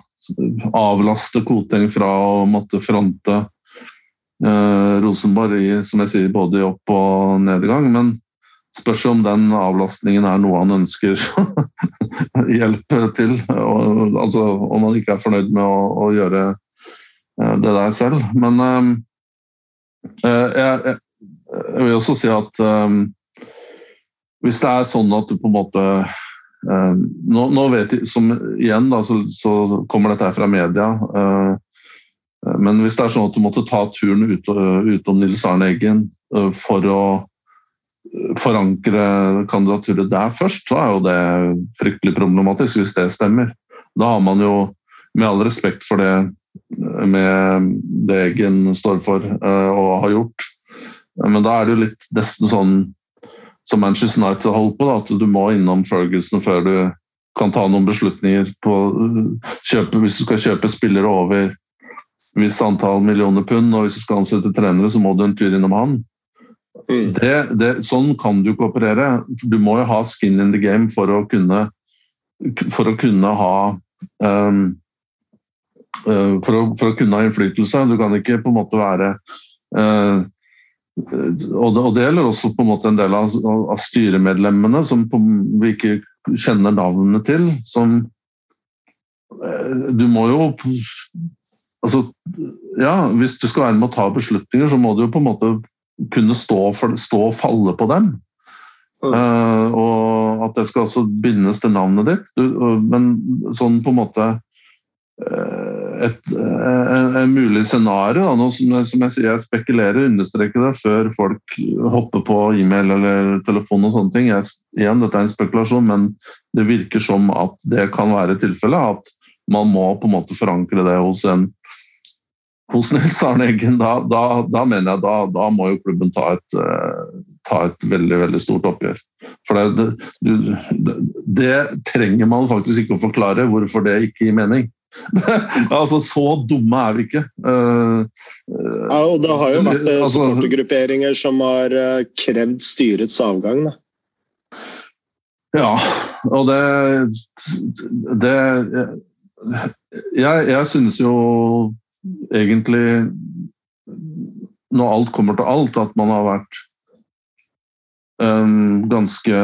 Avlaste Koteng fra å måtte fronte Eh, Rosenborg som jeg sier, både i opp- og nedgang. Men spørs om den avlastningen er noe han ønsker hjelp til. Og, altså om han ikke er fornøyd med å, å gjøre eh, det der selv. Men eh, jeg, jeg, vil også si at um, hvis det er sånn at du på en måte uh, nå, nå, vet jeg, som Igjen da, så, så kommer dette fra media. Uh, Eh, men hvis det er sånn at du måtte ta turen ut, utom Nils Arne Eggen eh, for å eh, forankre kandidaturet der først, så er jo det fryktelig problematisk, hvis det stemmer. Da har man jo med all respekt for det med det Eggen står for og har gjort. Men da er det jo litt nesten sånn som Manchester United holder på, da, at du må innom Ferguson før du kan ta noen beslutninger på kjøpe, hvis du skal kjøpe spillere over visst antall millioner pund, og hvis du skal ansette trenere, så må du en tur innom han. Mm. Det, det, sånn kan du ikke operere. Du må jo ha skin in the game for å kunne, for å kunne ha um, for, å, for, å, kunne ha innflytelse. Du kan ikke på en måte være uh, og det, og det, gjelder også på en måte en del av, av styremedlemmene som på, vi ikke kjenner navnene til. Som uh, Du må jo altså, ja, Hvis du skal være med å ta beslutninger, så må du jo på en måte kunne stå, for, stå og falle på dem. Mm. Uh, og at det skal også bindes til navnet ditt. Du, uh, men sånn på en måte uh, et, en, en, mulig scenario, nå som, som, jeg sier, jeg spekulerer, understreker det før folk hopper på e-mail eller telefon og sånne ting. Jeg, igjen, dette er en spekulasjon, men det virker som at det kan være tilfellet. At man må på en måte forankre det hos en hos Nils Arne Eggen, da, da, da, mener jeg da, da må jo klubben ta et, uh, ta et veldig veldig stort oppgjør. For det, det, det, trenger man faktisk ikke å forklare hvorfor det ikke gir mening. altså, Så dumme er vi ikke. Uh, uh, ja, og Det har jo vært altså, supportergrupperinger som har krevd styrets avgang. Da. Ja, og det, det Jeg, jeg synes jo egentlig, når alt kommer til alt, at man har vært um, ganske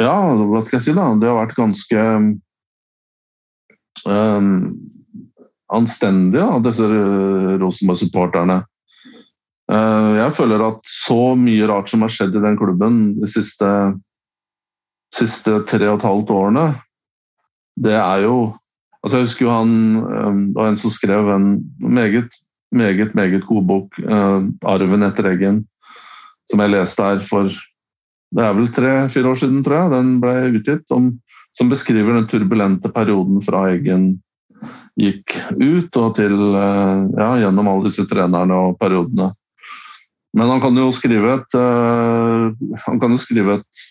Ja, hva skal jeg si, da? Det har vært ganske um, anstendige, da, disse Rosenborg-supporterne. Uh, jeg føler at så mye rart som har skjedd i den klubben de siste, siste tre og et halvt årene, det er jo Altså, jeg husker jo han ehm, Det var en som skrev en meget, meget, meget god bok, eh, 'Arven etter Eggen', som jeg leste her for det er vel tre-fire år siden, tror jeg. Den ble utgitt. Om, som beskriver den turbulente perioden fra Eggen gikk ut og til eh, ja, gjennom alle disse trenerne og periodene. Men han kan jo skrive et, uh, han kan jo skrive et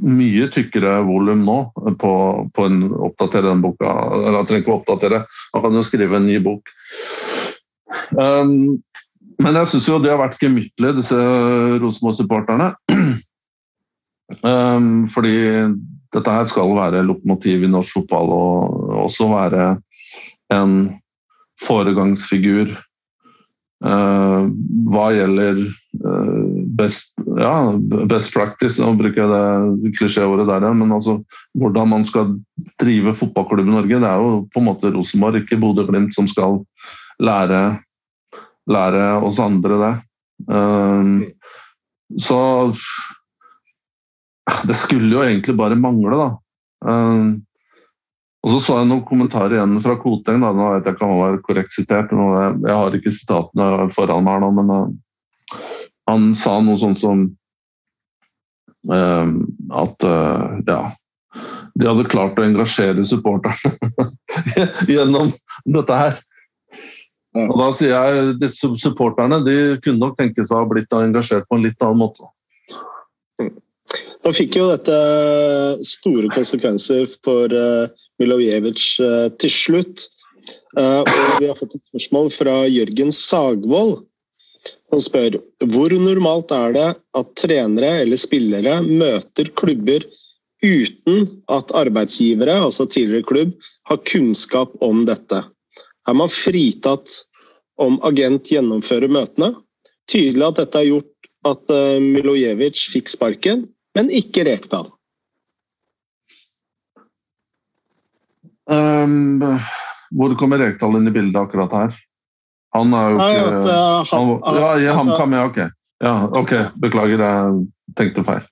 mye tykkere volum nå på, på en oppdatere den boka. Eller han trenger ikke å oppdatere, han kan jo skrive en ny bok. Um, men jeg syns jo det har vært gemyttlig, disse Rosenborg-supporterne. Um, fordi dette her skal være lokomotiv i norsk fotball og også være en foregangsfigur hva gjelder Eh, best, ja, best practice, nå bruker jeg det klisjéordet der igjen, men altså hvordan man skal drive fotballklubb i Norge. Det er jo på en måte Rosenborg, ikke Bodø-Glimt, som skal lære, lære, oss andre det. Um, så Det skulle jo egentlig bare mangle, da. Um, og så så jeg noen kommentarer igjen fra Koteng. Da. Nå vet jeg ikke om han var korrekt sitert, jeg, har ikke sitatene foran meg her nå, men uh, han sa noe sånt som uh, at uh, ja, de hadde klart å engasjere supporterne gjennom dette her. Og da sier jeg disse supporterne de kunne nok tenke seg å ha blitt engasjert på en litt annen måte. Da fikk jo dette store konsekvenser for uh, Milojevic uh, til slutt. Og vi har fått et spørsmål fra Jørgen Sagvold. Han spør hvor normalt er det at trenere eller spillere møter klubber uten at arbeidsgivere, altså tidligere klubb, har kunnskap om dette. Er man fritatt om agent gjennomfører møtene? Tydelig at dette har gjort at eh, Milojevic fikk sparken, men ikke Rekdal. Um, hvor kommer Rekdal inn i bildet akkurat her? Han er jo ikke at, uh, han, Ja, i altså, HamKam, ja. Ok. Ja, ok. Beklager, jeg tenkte feil.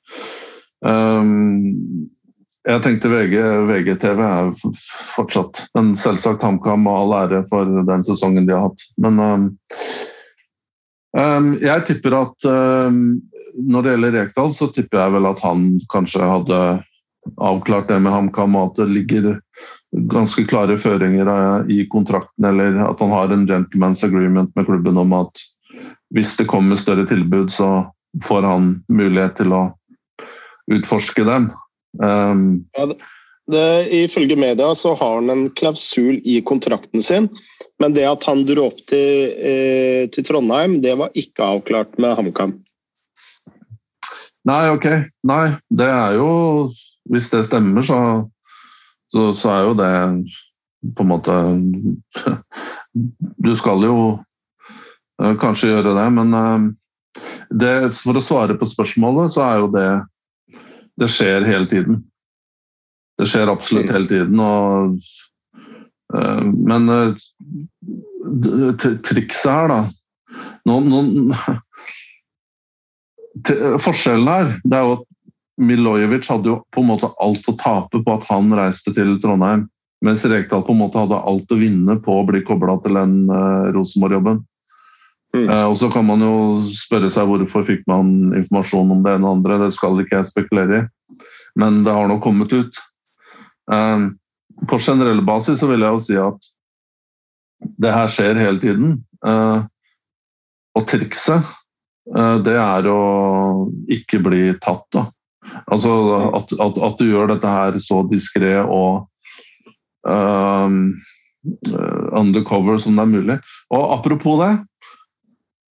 Um, jeg tenkte VG, VGTV er fortsatt Men selvsagt HamKam og all ære for den sesongen de har hatt. Men um, um, jeg tipper at når det gjelder Rekdal, så tipper jeg vel at han kanskje hadde avklart det med HamKam, og at det ligger ganske klare føringer i kontrakten, eller at han har en gentleman's agreement med klubben om at hvis det kommer større tilbud, så får han mulighet til å utforske dem. Um, ja, det, det, ifølge media så har han en klausul i kontrakten sin, men det at han dro opp til, eh, til Trondheim, det var ikke avklart med HamKam. Nei, ok. Nei, det er jo Hvis det stemmer, så, så, så er jo det på en måte Du skal jo eh, kanskje gjøre det, men eh, det, for å svare på spørsmålet, så er jo det Det skjer hele tiden. Det skjer absolutt hele tiden. Og, uh, men trikset her, da nå, noen, Forskjellen her det er jo at Milojevic hadde jo på en måte alt å tape på at han reiste til Trondheim, mens Rekdal på en måte hadde alt å vinne på å bli kobla til den uh, Rosenborg-jobben. Mm. Uh, og så kan man jo spørre seg hvorfor fikk man informasjon om det ene og andre. Det skal ikke jeg spekulere i, men det har nå kommet ut. Uh, på generell basis så vil jeg jo si at det her skjer hele tiden. Og trikset, det er å ikke bli tatt, da. Altså at, at, at du gjør dette her så diskré og undercover som det er mulig. Og apropos det,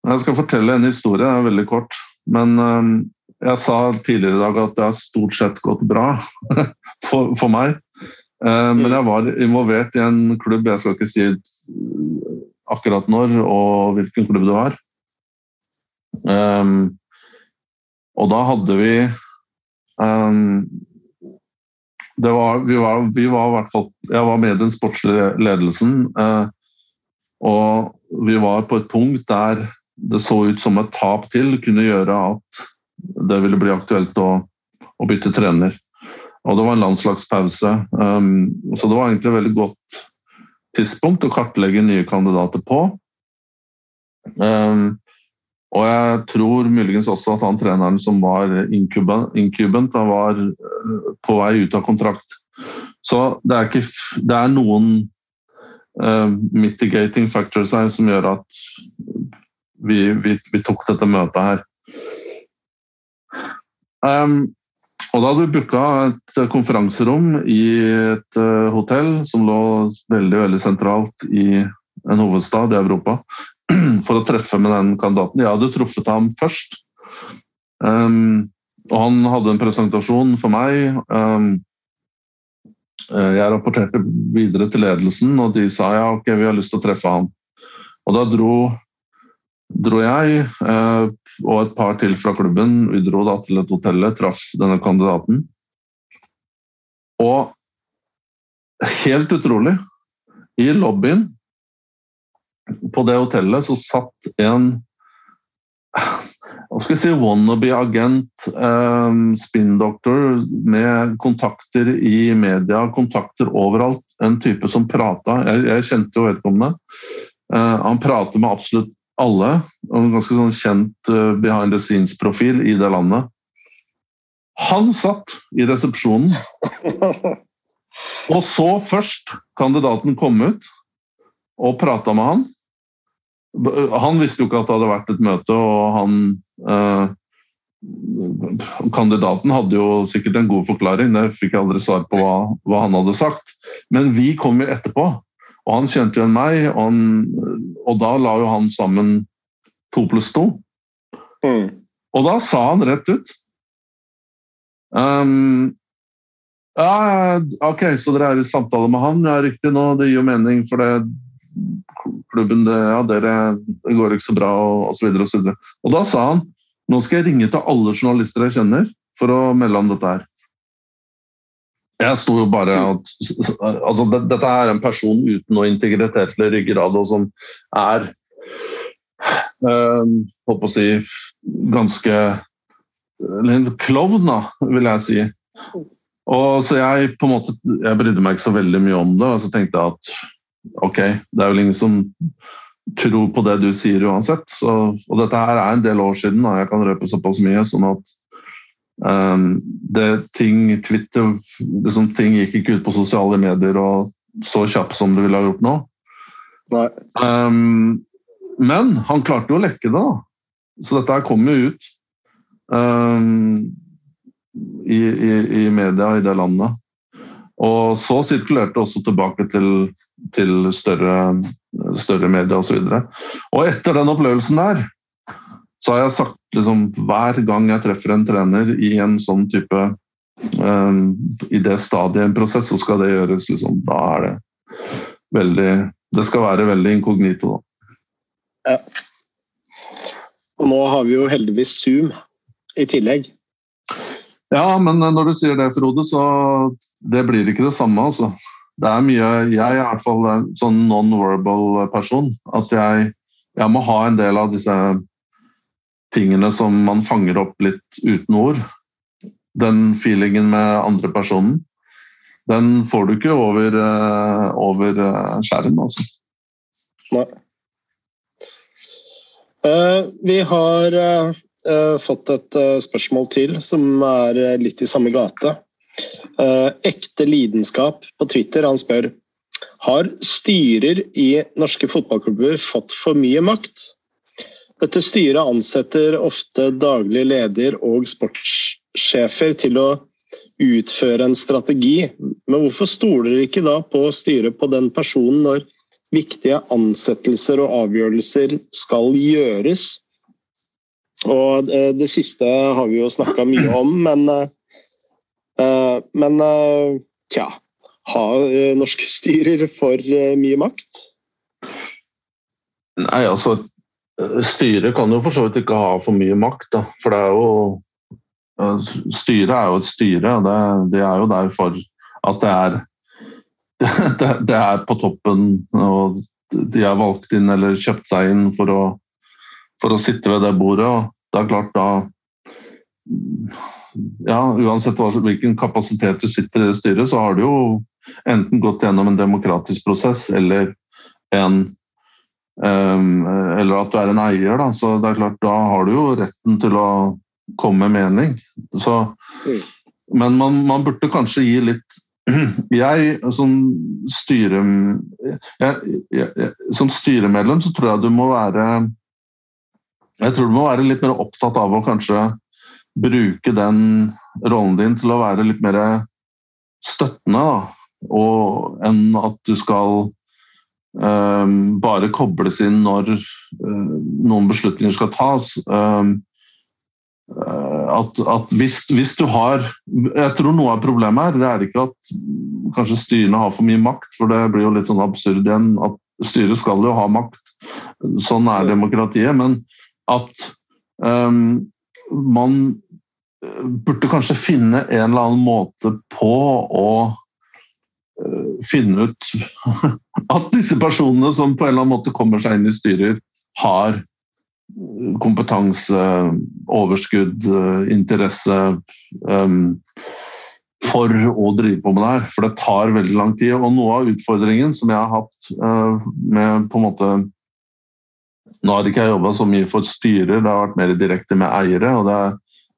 jeg skal fortelle en historie, det er veldig kort. Men um, jeg sa tidligere i dag at det har stort sett gått bra for, for, meg. Uh, men jeg var involvert i en klubb, jeg skal ikke si akkurat når og hvilken klubb det var. Um, og da hadde vi um, var, vi, var, vi var i hvert fall Jeg var med i den sportslige ledelsen. Uh, og vi var på et punkt der det så ut som et tap til kunne gjøre at det ville bli aktuelt å, å bytte trener. Og det var en landslagspause, um, så det var egentlig et veldig godt tidspunkt å kartlegge nye kandidater på. Um, og jeg tror muligens også at han treneren som var inkubant, han var uh, på vei ut av kontrakt. Så det er, ikke, det er noen uh, mitigating factors her som gjør at vi, vi, vi tok dette møtet her. Um, og da hadde vi booka et konferanserom i et uh, hotell som lå veldig veldig sentralt i en hovedstad i Europa, for å treffe med den kandidaten. Jeg hadde truffet ham først. Um, og han hadde en presentasjon for meg. Um, jeg rapporterte videre til ledelsen, og de sa ja, ok, vi har lyst til å treffe han. Og da dro dro jeg eh, og et par til fra klubben. Vi dro da til et hotell, traff denne kandidaten. Og helt utrolig, i lobbyen på det hotellet så satt en hva skal jeg si, wannabe-agent, eh, spinndoktor med kontakter i media, kontakter overalt. En type som prata. Jeg, jeg kjente jo vedkommende. Uh, han prater med absolutt alle. Og en ganske sånn kjent uh, behind the scenes-profil i det landet. Han satt i resepsjonen og så først kandidaten kom ut og prata med han. Han visste jo ikke at det hadde vært et møte, og han eh, Kandidaten hadde jo sikkert en god forklaring, det fikk jeg aldri svar på hva, hva han hadde sagt. Men vi kom jo etterpå, og han kjente igjen meg, og, han, og, da la jo han sammen to pluss to. Mm. Og da sa han rett ut um, ja, OK, så dere er i samtale med han? Ja, riktig. nå, Det gir jo mening, for det klubben det, ja, dere, det går ikke så bra, og osv. Og, så og, og da sa han nå skal jeg ringe til alle journalister jeg kjenner, for å melde om dette her. Jeg sto jo bare at altså, Dette er en person uten noe integritet eller ryggrad, og som er øh, Holdt på å si ganske Eller klovn, da, vil jeg si. Og så jeg på en måte, jeg brydde meg ikke så veldig mye om det, og så tenkte jeg at ok, det er vel ingen som tror på det du sier uansett. Så, og dette her er en del år siden, da. jeg kan røpe såpass mye. sånn at Um, det ting, Twitter liksom, Ting gikk ikke ut på sosiale medier og så kjapt som det ville ha gjort nå. Um, men han klarte jo å lekke det, da. Så dette kom jo ut um, i, i, i, media i det landet. Og så sirkulerte det også tilbake til, til større, større medier osv. Og, så og etter den opplevelsen der så har jeg sagt liksom, hver gang jeg treffer en trener i en sånn type um, I det stadiet i en prosess, så skal det gjøres liksom, Da er det veldig Det skal være veldig inkognito, da. Ja. Og nå har vi jo heldigvis Zoom i tillegg. Ja, men når du sier det, Frode, så det blir ikke det samme, altså. Det er mye Jeg er i hvert fall en sånn non-verbal person. At jeg, jeg må ha en del av disse tingene som man fanger opp litt uten ord. Den feelingen med andre personen. Den får du ikke over, uh, over uh, skjerm, altså. Nei. Uh, vi har fått et spørsmål til som er litt i samme gate. Ekte lidenskap på Twitter. Han spør har styrer i norske fotballklubber fått for mye makt. Dette styret ansetter ofte daglig leder og sportssjefer til å utføre en strategi. Men hvorfor stoler dere ikke da på styret på den personen når viktige ansettelser og avgjørelser skal gjøres? Og eh, det siste har vi jo snakka mye om, men, eh, men eh, tja Har norske styrer for mye makt? Nei, altså Styret kan jo for så vidt ikke ha for mye makt, da. for det er jo Styret er jo et styre, og det, det er jo derfor at det er det, det, er på toppen, og de er valgt inn eller kjøpt seg inn for å, for å sitte ved det bordet. og det er klart da ja, Uansett hvilken kapasitet du sitter i det styret, så har du jo enten gått gjennom en demokratisk prosess eller en Um, eller at du er en eier, da. Så det er klart, da har du jo retten til å komme med mening. Så, mm. Men man, man, burde kanskje gi litt Jeg som, styre, jeg, jeg, som styremedlem så tror jeg du må være Jeg tror du må være litt mer opptatt av å kanskje bruke den rollen din til å være litt mer støttende, da. Og, enn at du skal Um, bare kobles inn når uh, noen beslutninger skal tas. Eh, at, at hvis, hvis, du har Jeg tror noe av problemet her det er ikke at kanskje styrene har for mye makt, for det blir jo litt sånn absurd igjen. at Styret skal jo ha makt, sånn er demokratiet. Men at um, man burde kanskje finne en eller annen måte på å finne ut at disse personene som på en eller annen måte kommer seg inn i styrer, har kompetanse, overskudd, interesse um, for å drive på med det her. For det tar veldig lang tid. Og noe av utfordringen som jeg har hatt med på en måte Nå har ikke jeg jobba så mye for styrer, det har vært mer direkte med eiere. Og det,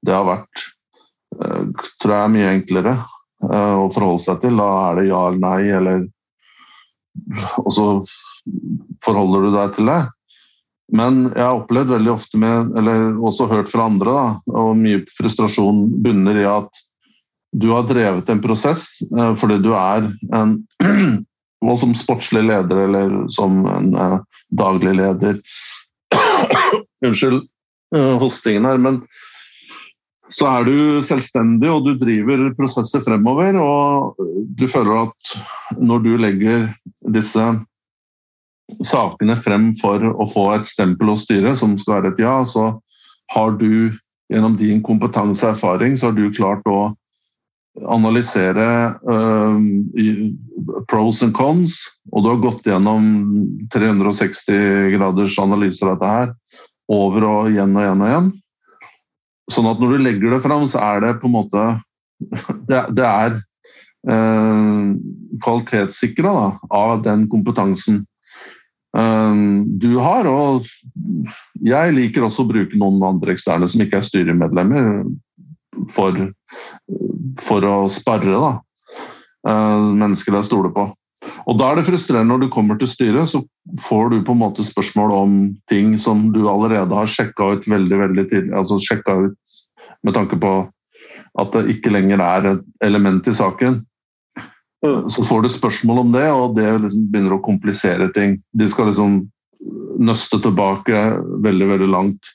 det har vært, uh, tror jeg, mye enklere uh, å forholde seg til. Da er det ja eller nei, eller og så forholder du deg til det. Men jeg har opplevd veldig ofte med, eller også hørt fra andre, da, og mye frustrasjon bunner i at du har drevet en prosess eh, fordi du er en og som sportslig leder eller som en eh, daglig leder Unnskyld eh, hostingen her, men så er du selvstendig og du driver prosesser fremover. Og du føler at når du legger disse sakene frem for å få et stempel hos styret, som skal være et ja, så har du gjennom din kompetanse og erfaring så har du klart å analysere uh, pros and cons, og du har gått gjennom 360 graders analyser av dette her over og igjen og igjen og igjen. Sånn at når du legger det fram, så er det på en måte Det, det er eh, kvalitetssikra av den kompetansen eh, du har. Og jeg liker også å bruke noen andre eksterne som ikke er styremedlemmer. for, for å sparre da. mennesker jeg stoler på. Og Da er det frustrerende når du kommer til styret, så får du på en måte spørsmål om ting som du allerede har sjekka ut veldig veldig tidlig. altså ut Med tanke på at det ikke lenger er et element i saken. Så får du spørsmål om det, og det liksom begynner å komplisere ting. De skal liksom nøste tilbake veldig, veldig langt.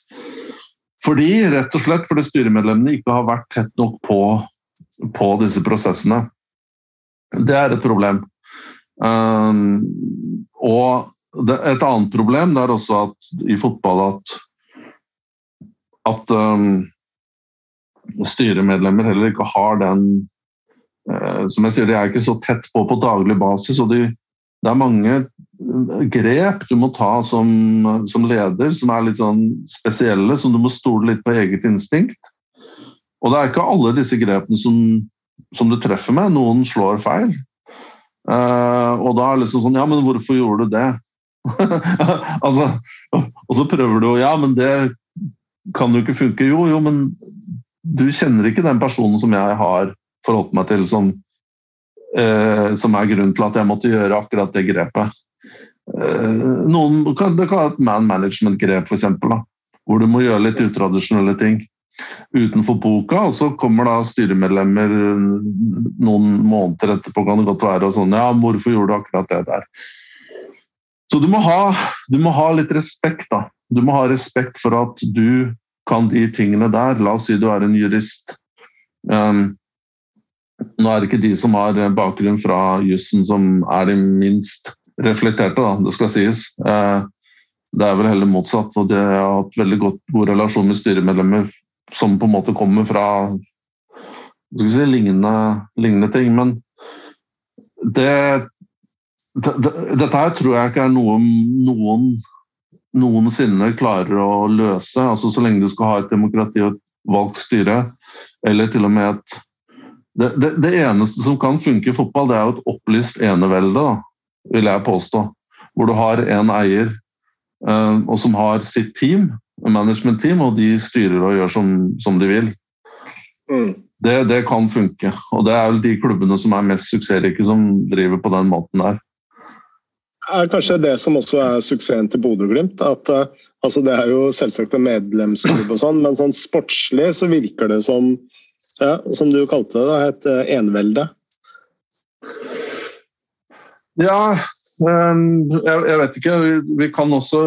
Fordi, rett og slett fordi styremedlemmene ikke har vært tett nok på, på disse prosessene. Det er et problem. Um, og det, et annet problem det er også at i fotball at, at um, styremedlemmer heller ikke har den uh, Som jeg sier, de er ikke så tett på på daglig basis. og de, Det er mange grep du må ta som, som, leder som er litt sånn spesielle, som du må stole litt på eget instinkt. Og det er ikke alle disse grepene som, som du treffer med. Noen slår feil. Uh, og da er det liksom sånn Ja, men hvorfor gjorde du det? altså, og så prøver du Ja, men det kan jo ikke funke. Jo, jo, men du kjenner ikke den personen som jeg har forholdt meg til, som, eh, som er grunnen til at jeg måtte gjøre akkurat det grepet. Eh, noen, det kan være et man management-grep, f.eks. Hvor du må gjøre litt utradisjonelle ting utenfor boka, og så kommer da styremedlemmer noen måneder etterpå, kan det godt være, og sånn Ja, hvorfor gjorde du akkurat det der? Så du må ha, du må ha litt respekt, da. Du må ha respekt for at du kan de tingene der. La oss si du er en jurist. Um, nå er det ikke de som har bakgrunn fra jussen som er de minst reflekterte, da, det skal sies. Uh, det er vel heller motsatt. og Det har hatt veldig godt, god relasjon med styremedlemmer som på en måte kommer fra si, lignende, lignende, ting. Men det, det, Dette her tror jeg ikke er noe noen noensinne klarer å løse. altså Så lenge du skal ha et demokrati og et valgt styre, eller til og med et det, det, det, eneste som kan funke i fotball, det er jo et opplyst enevelde, da, vil jeg påstå. Hvor du har én eier, eh, og som har sitt team, management-team, og de styrer og gjør som, som de vil. Mm. Det, det, kan funke. Og det er vel de klubbene som er mest suksessrike, som driver på den måten der. Er kanskje det som også er suksessen til Bodø-Glimt. at uh, altså Det er jo selvsagt en medlemsklubb, og sånn, men sånn sportslig så virker det som ja, som du kalte det, et uh, enevelde. Ja, um, jeg, jeg vet ikke. Vi, vi, kan også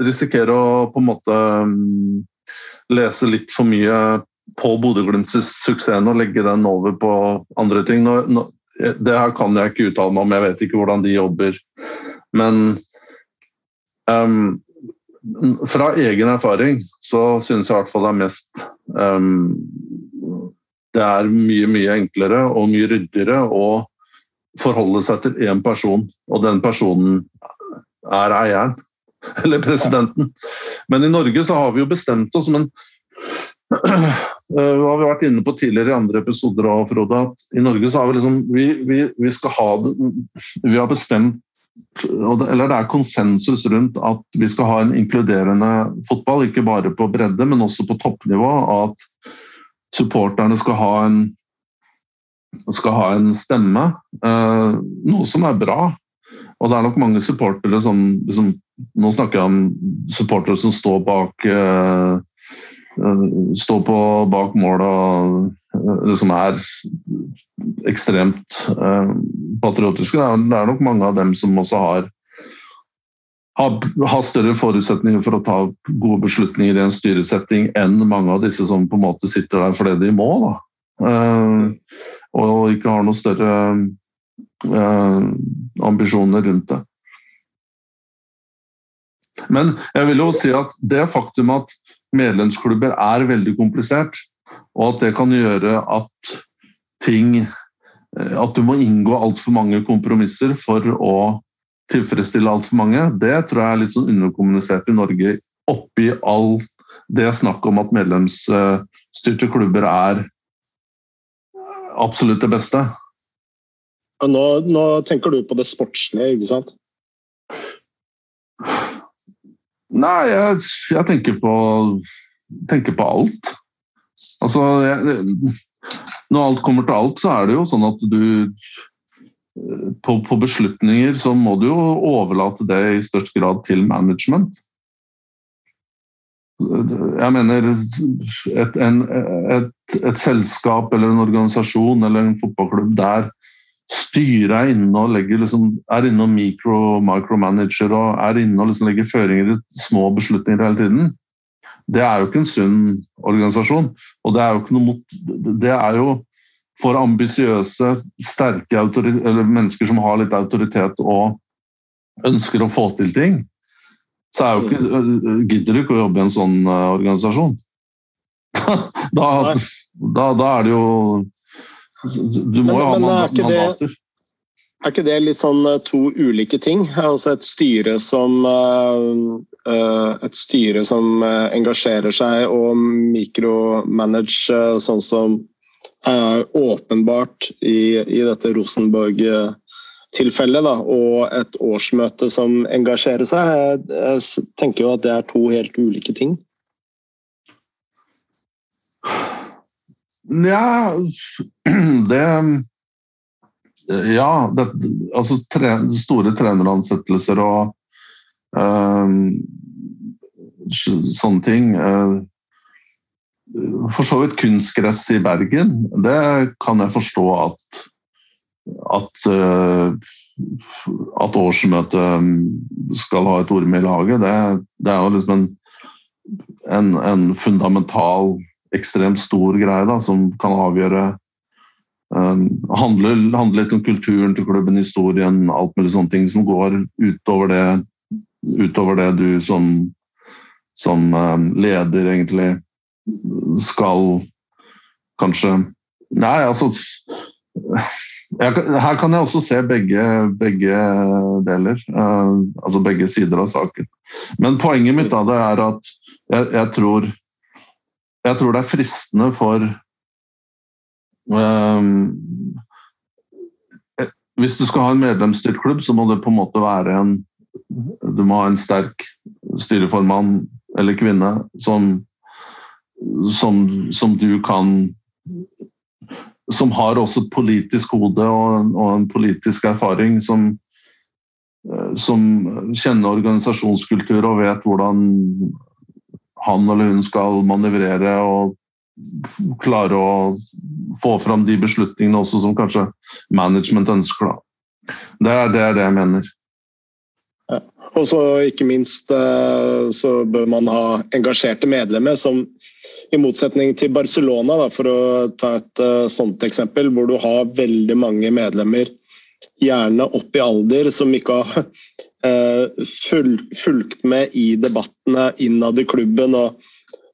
risikere å på en måte um, lese litt for mye på Bodø-Glimts suksess og legge den over på andre ting. Nå, nå, det her kan jeg ikke uttale meg om, jeg vet ikke hvordan de jobber. Men um, fra egen erfaring så synes jeg i hvert fall det er mest um, Det er mye, mye enklere og mye ryddigere å forholde seg til én person, og den personen er eieren. Eller presidenten. Men i Norge så har vi jo bestemt oss, men det har vi vært inne på tidligere i andre episoder av Frode, at i Norge så har vi liksom Vi, vi, vi skal ha det Vi har bestemt eller det er konsensus rundt at vi skal ha en inkluderende fotball, ikke bare på bredde, men også på toppnivå. At supporterne skal ha en skal ha en stemme, eh, noe som er bra. Og det er nok mange supportere som liksom, Nå snakker jeg om supportere som står bak uh, Står på bak mål og liksom er ekstremt patriotiske. Det er, det er, nok mange av dem som også har har, har større forutsetninger for å ta gode beslutninger i en styresetting enn mange av disse som på en måte sitter der fordi de må. Da. Uh, og ikke har noen større uh, ambisjoner rundt det. Men jeg vil jo si at det faktum at medlemsklubber er veldig komplisert, og at det kan gjøre at ting At du må inngå altfor mange kompromisser for å tilfredsstille altfor mange, det tror jeg er litt sånn underkommunisert i Norge oppi all det snakket om at medlemsstyrte klubber er absolutt det beste. Nå, nå, tenker du på det sportslige, ikke sant? Nei, jeg, jeg tenker, på, tenker, på, alt. Altså, jeg, når alt kommer til alt, så er det jo sånn at du på, på, beslutninger så må du jo overlate det i størst grad til management. Jeg mener et, en, et, et, selskap eller en organisasjon eller en fotballklubb der styret er inne og legger liksom, er inne og micro, micromanager og er inne og liksom legger føringer i små beslutninger hele tiden, det er jo ikke en sunn organisasjon. Og det er jo ikke noe Det er jo for ambisiøse, sterke mennesker som har litt autoritet og ønsker å få til ting så er jo ikke, gidder du ikke å jobbe i en sånn uh, organisasjon. da, da, da, er det jo Du må men, jo ha mandater. Er ikke det litt sånn øh, to ulike ting? Altså et styre som et styre som engasjerer seg og mikromanager, sånn som er åpenbart i, i dette Rosenborg-tilfellet, og et årsmøte som engasjerer seg. Jeg, jeg tenker jo at det er to helt ulike ting. Ja, det Ja, det, altså tre, store treneransettelser og sånne ting. Øh, for så vidt kunstgress i Bergen, det kan jeg forstå at at, eh, at årsmøtet skal ha et ord med i laget, det, det er jo liksom en, en, en, fundamental, ekstremt stor greie da, som kan avgjøre um, handle, handle, litt om kulturen til klubben, historien, alt mulig sånne ting som går utover det, utover det du som, som um, leder egentlig skal kanskje Nei, altså her kan jeg også se begge, begge deler. Uh, altså begge sider av saken. Men poenget mitt da, det er at jeg, jeg, tror, jeg tror det er fristende for um, Hvis du skal ha en medlemsstyrt klubb, så må det på en måte være en Du må ha en sterk styreformann eller -kvinne som, som, som du kan som har også politisk hode og, og en politisk erfaring, som, eh, som, kjenner organisasjonskultur og vet hvordan han eller hun skal manøvrere og klare å få fram de beslutningene også som kanskje management ønsker. Da. Det er det jeg mener. Og så ikke minst eh, så bør man ha engasjerte medlemmer som i motsetning til Barcelona, da, for å ta et uh, sånt eksempel, hvor du har veldig mange medlemmer, gjerne opp i alder, som ikke har uh, fulgt med i debattene innad i klubben. Og,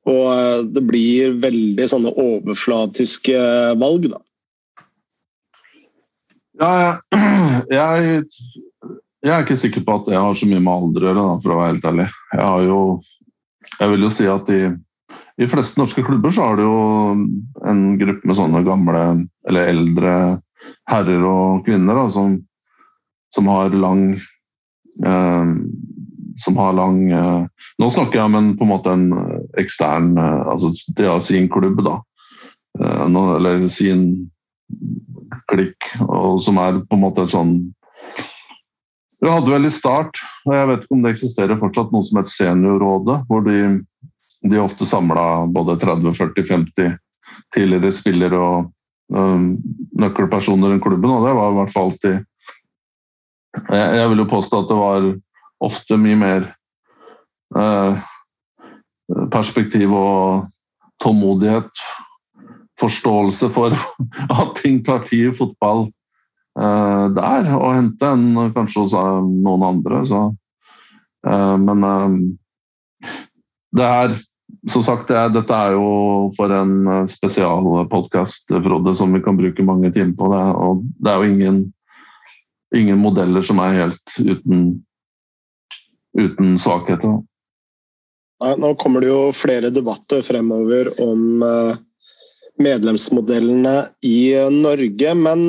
og det blir veldig sånne overflatiske valg, da. Ja, jeg, jeg, er ikke sikker på at jeg har så mye med alder å gjøre, for å være helt ærlig. Jeg jo Jeg vil jo si at de i fleste norske klubber så har du jo en gruppe med sånne gamle eller eldre herrer og kvinner da, som, som, har lang eh, Som har lang eh, Nå snakker jeg om en, på en måte en ekstern eh, altså De har sin klubb, da. Eh, nå, eller sin klikk, og som er på en måte sånn Vi hadde vel i start, og jeg vet ikke om det eksisterer fortsatt, noe som het Seniorrådet, hvor de de ofte samla både 30-40-50 tidligere spillere og um, nøkkelpersoner i klubben, og det var i hvert fall alltid jeg, jeg, vil jo påstå at det var ofte mye mer uh, perspektiv og tålmodighet. Forståelse for at ting tar tid i fotball der, å hente enn kanskje hos uh, noen andre. Så, uh, men det er som sagt, det, dette er jo for en eh, spesialpodkast, Frode, som vi kan bruke mange timer på. Det, og det er jo ingen, ingen modeller som er helt uten, uten svakheter. Nå kommer det jo flere debatter fremover om medlemsmodellene i Norge. Men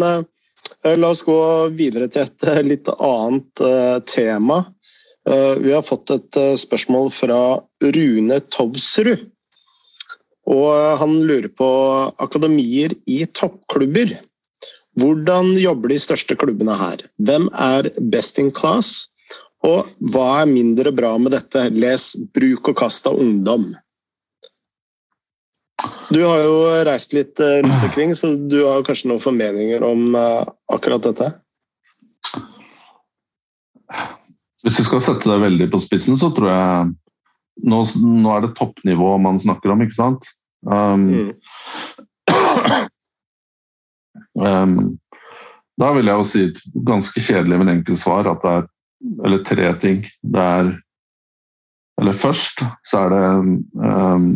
la oss gå videre til et litt annet uh, tema. Eh, vi har fått et eh, spørsmål fra Rune Tovsrud. Og han lurer på akademier i toppklubber. Hvordan jobber de største klubbene her? Hvem er best in class? Og hva er mindre bra med dette? Les 'Bruk og kast av ungdom'. Du har jo reist litt eh, rundt omkring, så du har kanskje noen formeninger om eh, akkurat dette? Hvis du skal sette deg veldig på spissen, så tror jeg Nå, nå er det toppnivå man snakker om, ikke sant? Um, mm. um, da vil jeg jo si ganske kjedelig, men enkelt svar at det er eller tre ting. Det er Eller først så er det um,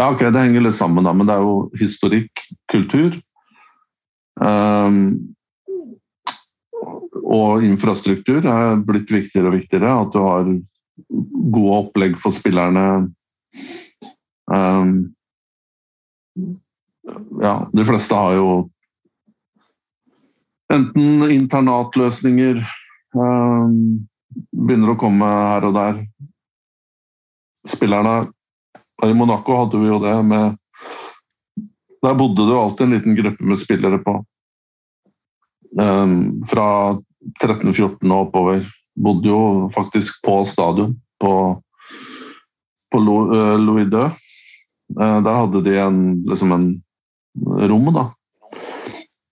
Ja, ok, det henger litt sammen, da, men det er jo historikk, kultur. Um, og infrastruktur er blitt viktigere og viktigere. At du har gode opplegg for spillerne. Um, ja, de fleste har jo enten internatløsninger um, Begynner å komme her og der. Spillerne I Monaco hadde vi jo det med Der bodde det jo alltid en liten gruppe med spillere på. Um, fra 13-14 og oppover. Bodde jo faktisk på stadion på, på eh, Louis II. Uh, der hadde de en, liksom en rom, da.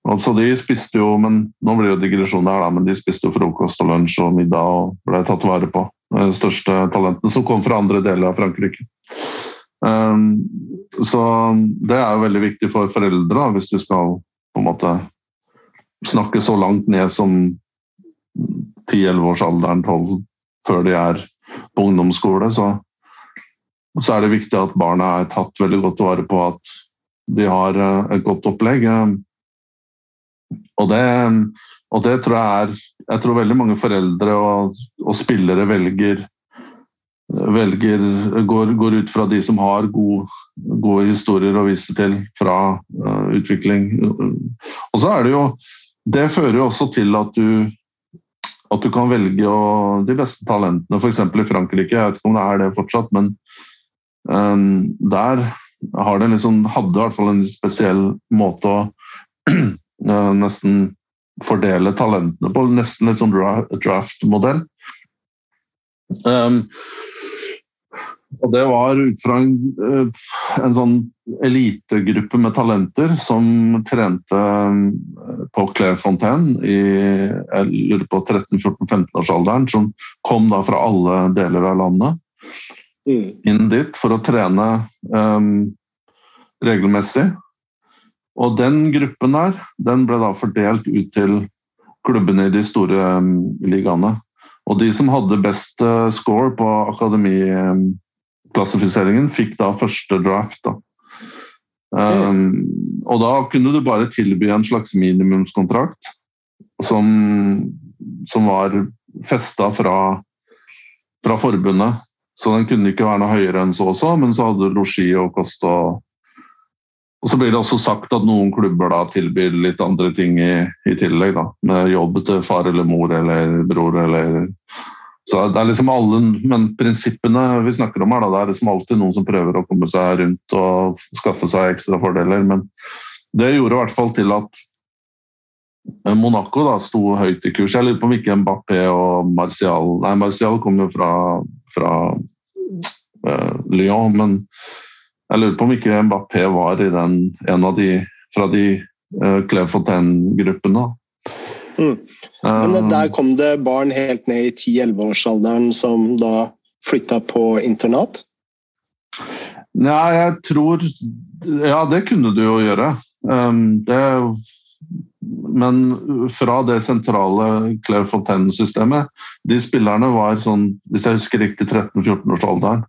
Altså, De spiste jo, men nå blir det digresjon her, da, men de spiste jo frokost og lunsj og middag og ble tatt vare på. De største talentene som kom fra andre deler av Frankrike. Um, så det er jo veldig viktig for foreldre, hvis du skal på en måte snakke så langt ned som 10-11-årsalderen, 12, før de er på ungdomsskole, så, så, er det viktig at barna er tatt veldig godt vare på at de har eh, et godt opplegg. Og det, og det tror jeg er Jeg tror veldig mange foreldre og, og spillere velger, velger går, går, ut fra de som har gode, gode historier å vise til fra uh, utvikling. Og så er det jo Det fører jo også til at du at du kan velge å, de beste talentene, f.eks. i Frankrike. Jeg vet ikke om det er det fortsatt, men um, der har det liksom, hadde i hvert fall en spesiell måte å nesten fordele talentene på. Nesten litt sånn draft-modell. Um, og det var ut fra en, eh, en, sånn elitegruppe med talenter som trente eh, på Claire Fontaine i jeg lurer på 13-14-15-årsalderen, som kom da fra alle deler av landet mm. inn dit for å trene um, regelmessig. Og den gruppen der, den ble da fordelt ut til klubbene i de store um, ligaene. Og de som hadde best score på akademiklassifiseringen, fikk da første draft. Da. Um, og da kunne du bare tilby en slags minimumskontrakt som, som var festa fra, fra forbundet. Så den kunne ikke være noe høyere enn så også, men så hadde du losji og kost og og så blir det også sagt at noen klubber da tilbyr litt andre ting i, i tillegg. da, Med jobb til far eller mor eller bror eller Så det er liksom alle Men prinsippene vi snakker om her, da, det er liksom alltid noen som prøver å komme seg rundt og skaffe seg ekstra fordeler. Men det gjorde i hvert fall til at Monaco da sto høyt i kurs. Jeg lurer på om ikke Mbappé og Martial Nei, Martial kom jo fra, fra uh, Lyon, men jeg lurer på om ikke Mbappé var i den, en av de fra de uh, Clairefontaine-gruppene. Mm. Men um, der kom det barn helt ned i 10-11-årsalderen som da flytta på internat? Nei, jeg tror Ja, det kunne du jo gjøre. Um, det, men fra det sentrale Claire Fontaine-systemet De spillerne var sånn, hvis jeg husker riktig, 13-14-årsalderen.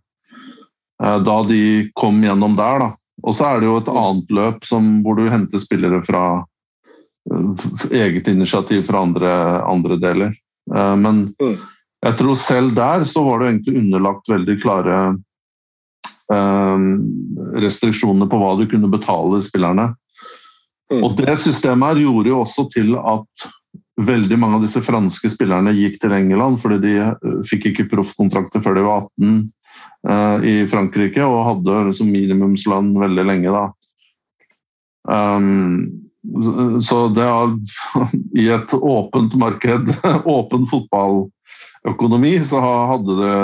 Eh, da de kom gjennom der. Da. Og så er det jo et annet løp som, hvor du henter spillere fra eget initiativ fra andre, andre deler. Eh, men mm. jeg tror selv der så var det egentlig underlagt veldig klare restriksjoner på hva du kunne betale spillerne. Mm. Og det systemet her gjorde jo også til at veldig mange av disse franske spillerne gikk til England fordi de fikk ikke proffkontrakter før de var 18 uh, i Frankrike, og hadde liksom minimumslønn veldig lenge da. Um, så det er I et åpent marked, åpen fotballøkonomi, så hadde det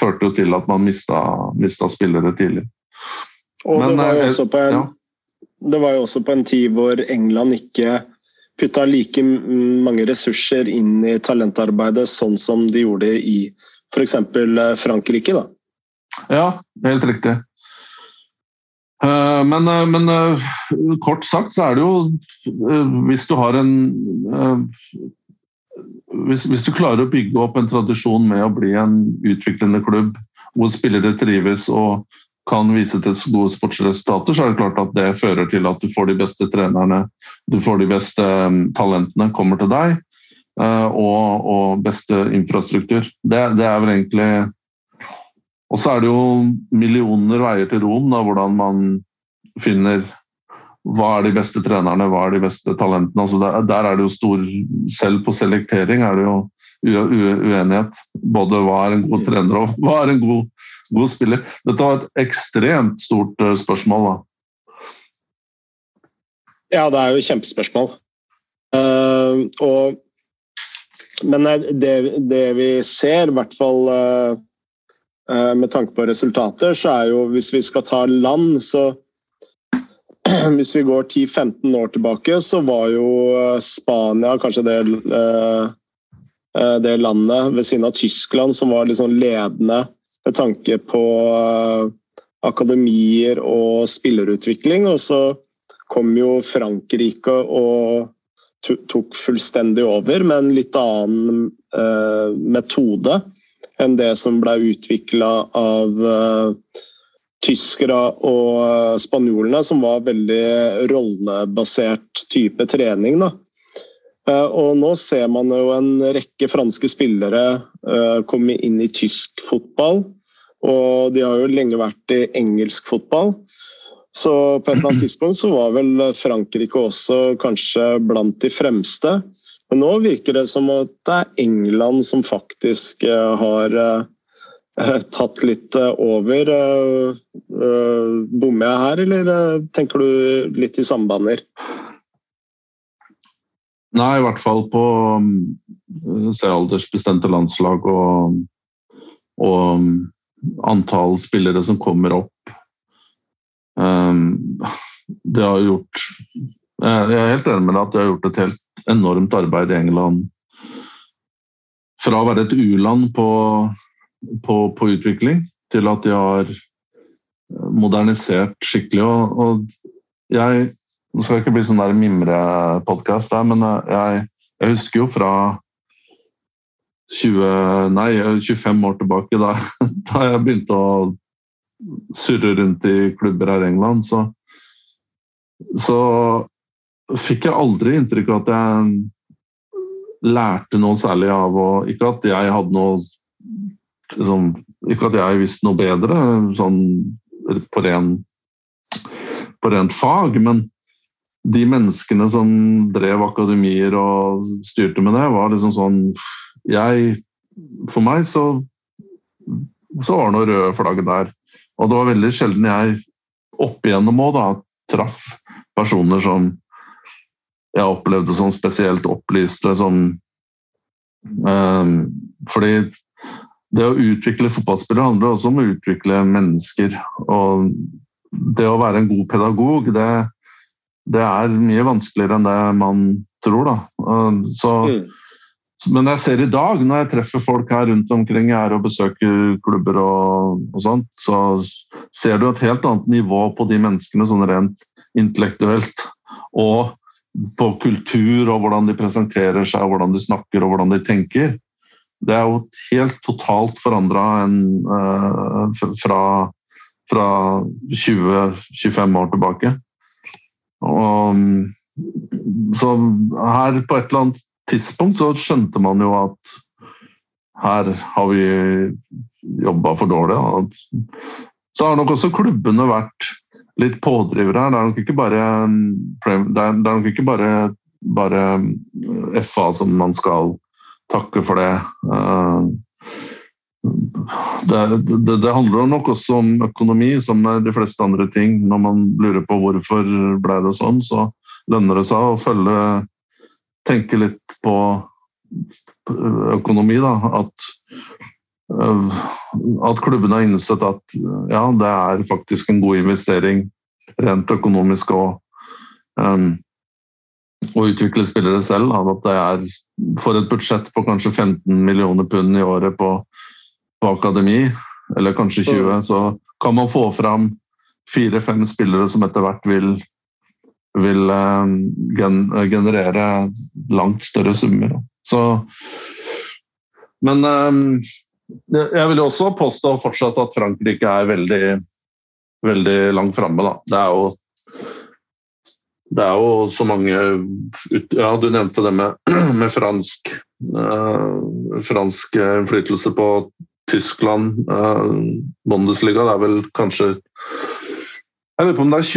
ført jo til at man mista, mista spillere tidlig. Og Men, det, var en, ja. det, var jo også på en tid hvor England ikke putta like mange ressurser inn i talentarbeidet sånn som de gjorde i f.eks. Eh, Frankrike. da. Ja, helt riktig. Eh, men, eh, men, kort sagt så er det jo Hvis du har en hvis, hvis, du klarer å bygge opp en tradisjon med å bli en utviklende klubb hvor spillere trives og kan vise til gode sportsresultater, så er det klart at det fører til at du får de beste trenerne, du får de beste talentene kommer til deg, og, og beste infrastruktur. Det, det, er vel egentlig Og så er det jo millioner veier til Rom, da, hvordan man finner hva er de beste trenerne, hva er de beste talentene. Altså der, der, er det jo stor Selv på selektering er det jo uenighet. Både hva er en god trener og hva er en god god spiller. Dette var et ekstremt stort eh, spørsmål, da. Ja, det er jo et kjempespørsmål. Uh, og, men det, det, vi ser, i hvert fall uh, med tanke på resultater, så er jo hvis vi skal ta land, så Hvis vi går 10-15 år tilbake, så var jo Spania kanskje det, det landet ved siden av Tyskland som var liksom ledende med tanke på eh, akademier og spillerutvikling. Og så kom jo Frankrike og tok fullstendig over med en litt annen metode enn det som ble utvikla av uh, tyskere og spanjolene, som var veldig rollebasert type trening. Da. Uh, og nå ser man jo en rekke franske spillere komme inn i tysk fotball. Og de har jo lenge vært i engelsk fotball. Så på et eller annet tidspunkt så var vel Frankrike også kanskje blant de fremste. Men nå virker det som at det er England som faktisk eh, har uh, tatt litt over. Bommer jeg her, eller tenker du litt i sambander? Nei, i hvert fall på C-aldersbestemte landslag og, og um, antall spillere som kommer opp. Det har gjort Jeg er helt enig med deg at de har gjort et helt enormt arbeid i England. Fra å være et u-land på, på, på, utvikling til at de har modernisert skikkelig. Og, og jeg Nå skal jeg ikke bli sånn der mimrepodkast, men jeg, jeg husker jo fra 20, nei, 25 år tilbake, da, da jeg begynte å surre rundt i klubber her i England, så, så fikk jeg aldri inntrykk av at jeg lærte noe særlig av å Ikke at jeg hadde noe liksom, Ikke at jeg visste noe bedre sånn på, ren, på rent fag, men de menneskene som drev akademier og styrte med det, var liksom sånn jeg For meg så, så var det noe røde flagg der. Og det var veldig sjelden jeg opp igjennom òg traff personer som jeg opplevde som spesielt opplyste. Som, um, fordi det å utvikle fotballspillere handler også om å utvikle mennesker. Og det å være en god pedagog, det, det er mye vanskeligere enn det man tror. Da. Så mm. Men jeg ser i dag, når jeg treffer folk her rundt omkring jeg er og besøker klubber, og, og sånt, så ser du et helt annet nivå på de menneskene sånn rent intellektuelt. Og på kultur og hvordan de presenterer seg, hvordan de snakker og hvordan de tenker. Det er jo helt totalt forandra uh, fra, fra 20-25 år tilbake. Og, så her på et eller annet tidspunkt så skjønte man jo at her har vi jobba for dårlig. Så har nok også klubbene vært litt pådriver her. Det er nok ikke bare, det er nok ikke bare, bare FA som man skal takke for det. Eh, det, det, det, handler nok også om økonomi, som de fleste andre ting. Når man lurer på hvorfor ble det sånn, så lønner det seg å følge Tenke litt på økonomi. Da. At, at klubben har innsett at ja, det er faktisk en god investering rent økonomisk å, um, å utvikle spillere selv. At det er for et budsjett på kanskje 15 millioner pund i året på på akademi, eller kanskje 20, så kan man få fram fire-fem spillere som etter hvert vil, vil eh, gen generere langt større summer. Så, men eh, jeg vil også påstå fortsatt at Frankrike er veldig, veldig langt framme. Det er jo det er jo så mange Ja, du nevnte det med, med fransk, eh, fransk innflytelse på Tyskland, Eh, Bundesliga, det er vel kanskje jeg vet ikke om det er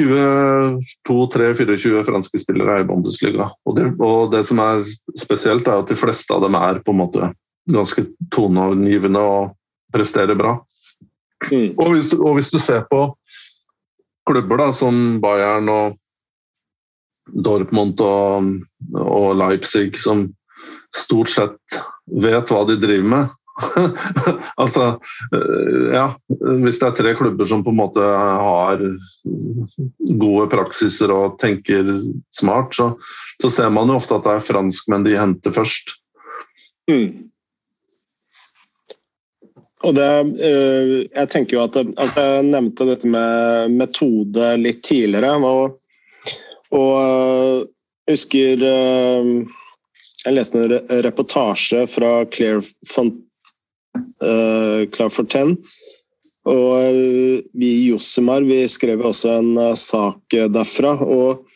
22-23-24 franske spillere i Bundesliga. Og det, og det, som er spesielt, er at de fleste av dem er på en måte ganske toneangivende og presterer bra. Mm. Og, hvis, og, hvis, du ser på klubber da, som Bayern og Dortmund og, og Leipzig, som stort sett vet hva de driver med, altså, eh, ja Hvis det er tre klubber som på en måte har gode praksiser og tenker smart, så, så ser man jo ofte at det er franskmenn de henter først. Mm. Og det, eh, jeg tenker jo at altså Jeg nevnte dette med metode litt tidligere. Og, og eh, jeg husker jeg leste en reportasje fra Claire Font Claire Fontaine. Og vi i Josimar vi skrev også en sak derfra. og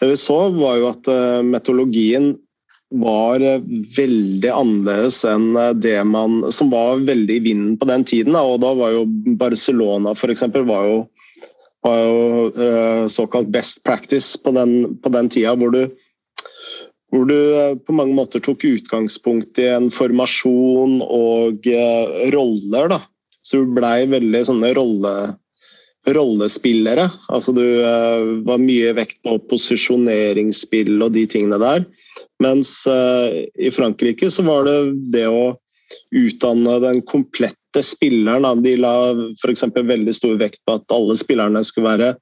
det vi så, var jo at metodologien var veldig annerledes enn det man Som var veldig i vinden på den tiden. Da. Og da var jo Barcelona f.eks. var jo, var jo såkalt best practice på den, på den tida, hvor du hvor du eh, på mange måter tok utgangspunkt i en formasjon og uh, roller. da. Så du blei veldig sånne rolle, rollespillere. Altså du uh, var mye vekt på posisjoneringsspill og de tingene der. Mens uh, i Frankrike så var det det å utdanne den komplette spilleren. Da. De la f.eks. veldig stor vekt på at alle spillerne skulle være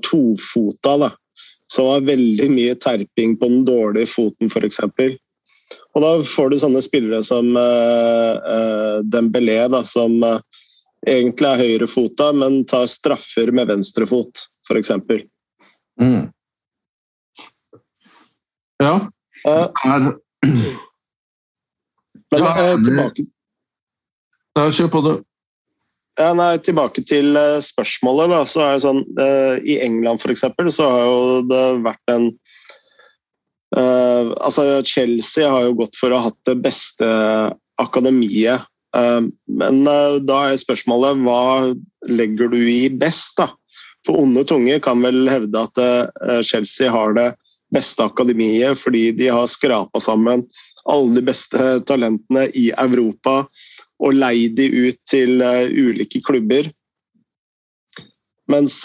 tofota. da så det var veldig mye terping på den dårlige foten, f.eks. Og da får du sånne spillere som uh, Dembélé, da, som uh, egentlig er høyrefota, men tar straffer med venstrefot, f.eks. Mm. Ja. Uh, er... Men ja, tilbake Ja, kjør på det. Ja, nei, tilbake til uh, spørsmålet. Da, så er det sånn, uh, I England for eksempel, så har jo det vært en uh, altså Chelsea har jo gått for å ha hatt det beste akademiet. Men da er spørsmålet hva legger du i best? da? For onde tunger kan vel hevde at Chelsea har det beste akademiet fordi de har skrapa sammen alle de beste talentene i Europa og leid de ut til ulike klubber. Mens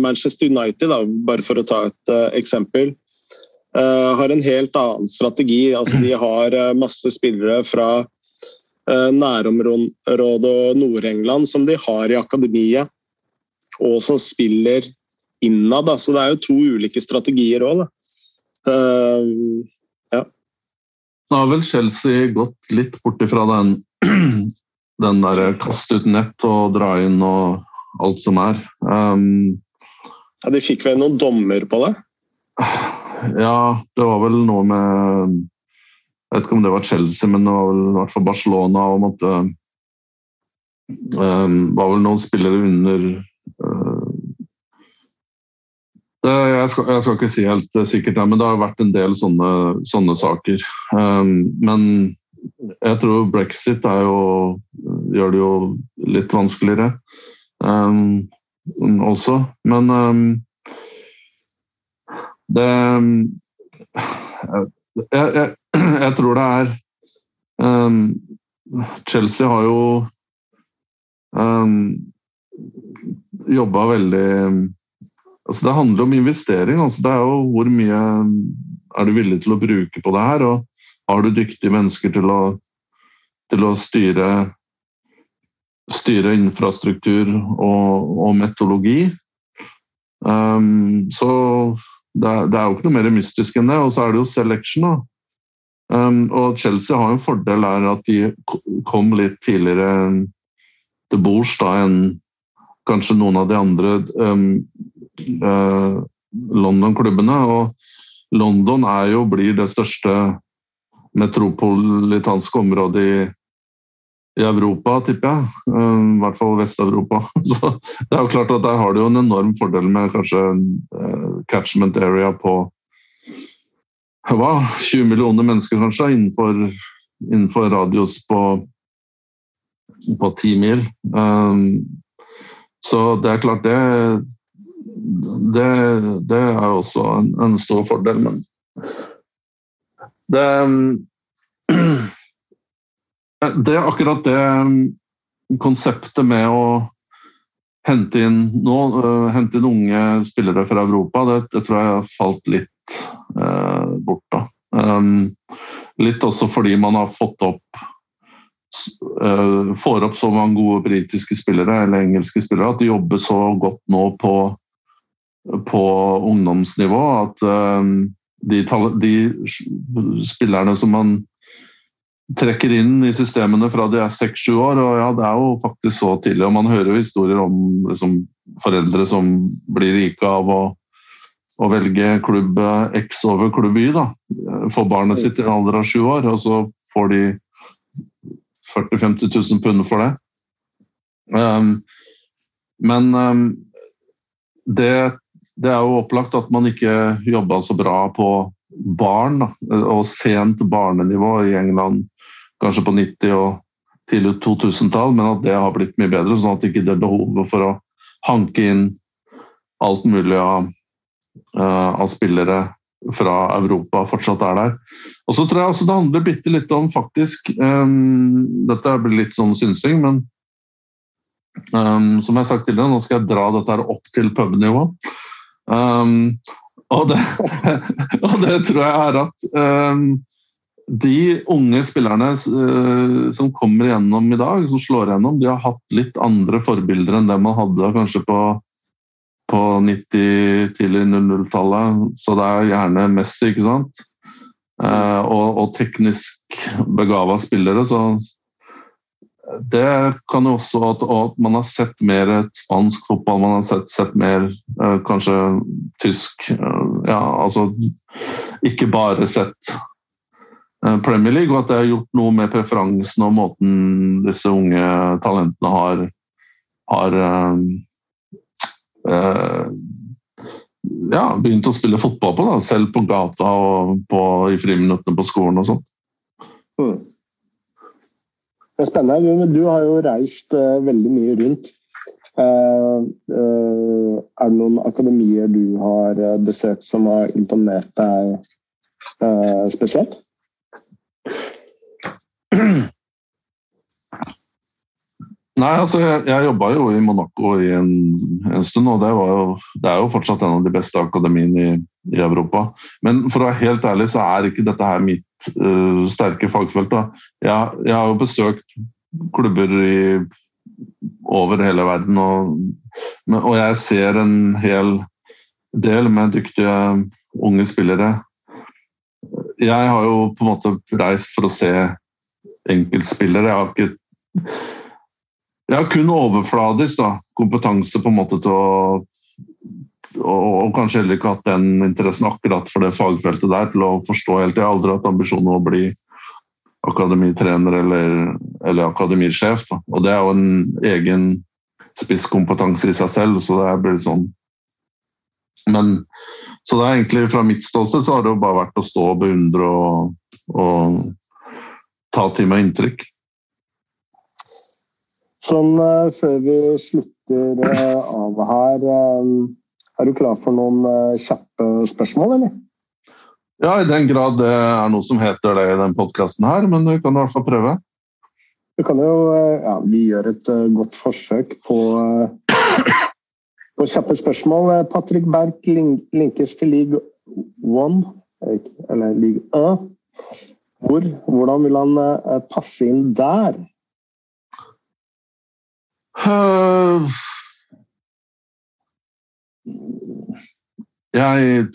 Manchester United, da, bare for å ta et eksempel, har en helt annen strategi. Altså, de har masse spillere fra nærområdet og Nord-England som de har i akademiet, og som spiller innad. Da. Så det er jo to ulike strategier òg, da. ja. Nå har vel Chelsea gått litt bort ifra den den derre kast ut nett og dra inn og alt som er. Um, ja, De fikk vel noen dommer på det? Ja, det var vel noe med Jeg vet ikke om det var Chelsea, men det var vel i hvert fall Barcelona og måtte um, var vel noen spillere under uh, det, jeg, skal, jeg, skal, ikke si helt sikkert, men det har vært en del sånne, sånne saker. Um, men jeg tror brexit jo, gjør det jo litt vanskeligere um, også. Men um, det jeg, jeg, tror det er um, Chelsea har jo um, jobba veldig altså Det handler om investering. Altså det er jo hvor mye er du villig til å bruke på det her? Og har du dyktige mennesker til å, til å styre, styre infrastruktur og, og metodologi? Um, så det, det, er jo ikke noe mer mystisk enn det. Og så er det jo selection. da. Um, og Chelsea har en fordel er at de kom litt tidligere til bords enn kanskje noen av de andre um, uh, London-klubbene. Og London er jo, blir det største metropolitanske området i, i Europa, tipper jeg. Um, I hvert fall Vest-Europa. Så det er jo klart at der har du jo en enorm fordel med kanskje uh, catchment area på hva, 20 millioner mennesker kanskje innenfor, innenfor radius på, på 10 mil. Um, så det er klart, det Det, det er også en, en, stor fordel, men det Det er akkurat det konseptet med å hente inn, nå, uh, hente inn unge spillere fra Europa, det, det tror jeg har falt litt Eh, da. Um, litt også fordi man har fått opp uh, får opp så mange gode britiske spillere eller engelske spillere at de jobber så godt nå på, på ungdomsnivå at um, de, de, spillerne som man trekker inn i systemene fra de er seks-sju år, og ja, det er jo faktisk så tidlig. og Man hører jo historier om liksom, foreldre som blir rike av å å velge klubb X over klubb Y da, for barnet sitt i en alder av sju år, og så får de 40 000-50 000 pund for det. Um, men um, det, det, er jo opplagt at man ikke jobba så bra på barn, da, og sent barnenivå i England, kanskje på 90- og tidlig 2000-tall, men at det har blitt mye bedre, sånn at ikke det behovet for å hanke inn alt mulig av uh, av spillere fra Europa fortsatt er der. Og så tror jeg også det handler bitte litt om faktisk um, Dette blir litt sånn synsing, men um, som jeg har sagt tidligere, nå skal jeg dra dette her opp til pubnivå. Um, og, det, og, det, tror jeg er at de unge spillerne uh, som kommer igjennom i dag, som slår igjennom, de har hatt litt andre forbilder enn det man hadde kanskje på på 90-, tidlig 00-tallet. Så det er gjerne Messi, ikke sant. Eh, og, og, teknisk begava spillere. Så det kan jo også at, at, man har sett mer spansk fotball, man har sett, sett mer eh, kanskje tysk eh, Ja, altså ikke bare sett eh, Premier League, og at det har gjort noe med preferansen og måten disse unge talentene har, har eh, Eh, ja, begynt å spille fotball på, da, selv på gata og på, i friminuttene på skolen og sånt. Mm. Det er spennende. Men du har jo reist uh, veldig mye rundt. Uh, uh, er det noen akademier du har besøkt som har imponert deg spesielt? Nei, altså jeg, jeg jobba jo i Monaco i en, en stund, og det, jo, det, er jo fortsatt en av de beste akademiene i, i, Europa. Men for å være helt ærlig så er ikke dette her mitt uh, sterke fagfelt. Jeg, jeg, har jo besøkt klubber i, over hele verden, og, og, jeg ser en hel del med dyktige unge spillere. Jeg har jo på en måte reist for å se enkeltspillere. Jeg har ikke Jeg har kun overfladisk da, kompetanse på en måte til å og, kanskje heller ikke hatt den interessen akkurat for det fagfeltet der til å forstå helt. Jeg har aldri hatt ambisjoner om å bli akademitrener eller, eller akademisjef. Da. Og det er jo en egen spisskompetanse i seg selv, så det blir sånn Men så det er egentlig fra mitt ståsted så har det jo bare vært å stå og beundre og, og ta til meg inntrykk. Sånn uh, før vi slutter uh, av her, um, er du klar for noen kjappe spørsmål, eller? Ja, i den grad det er noe som heter det i den podkasten her, men du kan i hvert fall prøve. Vi kan jo Ja, vi gjør et godt forsøk på, på kjappe spørsmål. Patrick Berg linkes til league one, eller league A. Hvor, hvordan vil han passe inn der? Jeg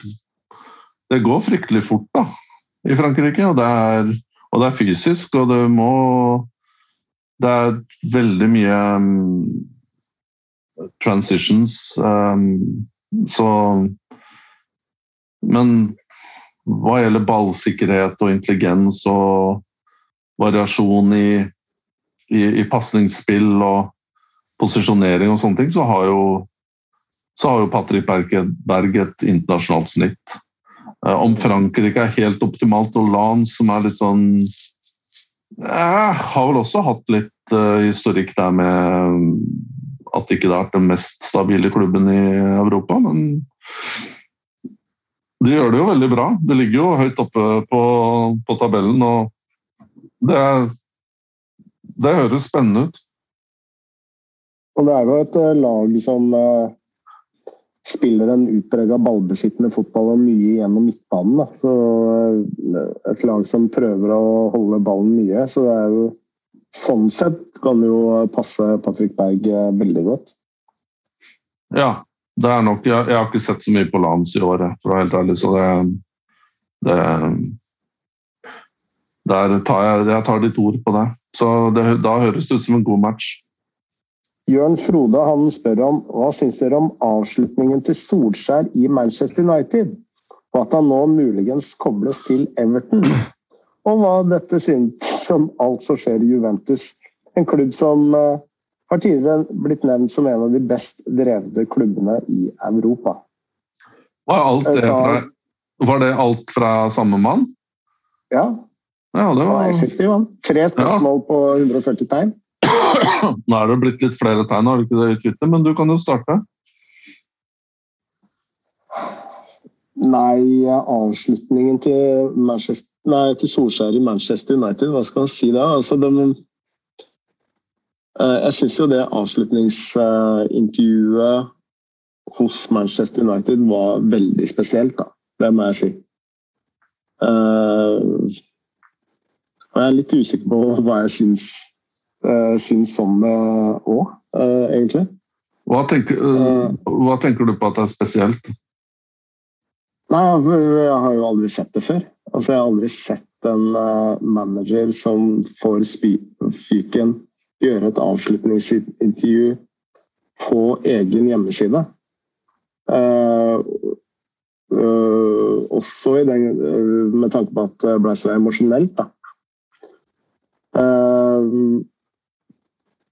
Det går fryktelig fort da, i Frankrike. Og det, er, og det er fysisk, og det må Det er veldig mye um, transitions. Um, så Men hva gjelder ballsikkerhet og intelligens og variasjon i, i, i pasningsspill og posisjonering og sånne ting, så har jo så har jo Patrick Berg et internasjonalt snitt. Eh, om Frankrike er helt optimalt, og Lan som er litt sånn Jeg har vel også hatt litt uh, historikk der med at ikke det har vært den mest stabile klubben i Europa, men de gjør det jo veldig bra. Det ligger jo høyt oppe på, på tabellen, og det, det høres spennende ut. Og det er jo et eh, lag som uh spiller en utprega ballbesittende fotball og mye gjennom midtbanen. Da. Så eh, et lag som prøver å holde ballen mye. Så det er jo sånn sett kan det jo passe Patrick Berg eh, veldig godt. Ja, nok Jeg, jeg har ikke sett så mye på Lans i år, for å være helt ærlig, så det, det Der tar jeg, jeg tar ditt ord på det. Så det, da høres det ut som en god match. Jørn Frode han spør om hva syns dere om avslutningen til Solskjær i Manchester United? Og at han nå muligens kobles til Everton? Og hva dette synes om alt som skjer i Juventus? En klubb som uh, har tidligere blitt nevnt som en av de best drevne klubbene i Europa. Var, det eh, fra, var det alt fra samme mann? Ja. ja det var effektiv, han. Tre spørsmål ja. på 140 tegn. Nå er det blitt litt flere tegn, har du ikke det i Twitter, men du kan jo starte. Nei, avslutningen til, nei, til Solskjær i Manchester United, hva skal man si da? Altså, de, eh, jeg syns jo det avslutningsintervjuet hos Manchester United var veldig spesielt, da. Det må jeg si. Uh, og jeg er litt usikker på hva jeg syns uh, syns om det òg, egentlig. Hva tenker, hva tenker, du på at det er spesielt? Nei, altså, Jeg har jo aldri sett det før. Altså, jeg har aldri sett en manager som får fyken gjøre et avslutningsintervju på egen hjemmeside. også den, med tanke på at det ble så emosjonelt. da.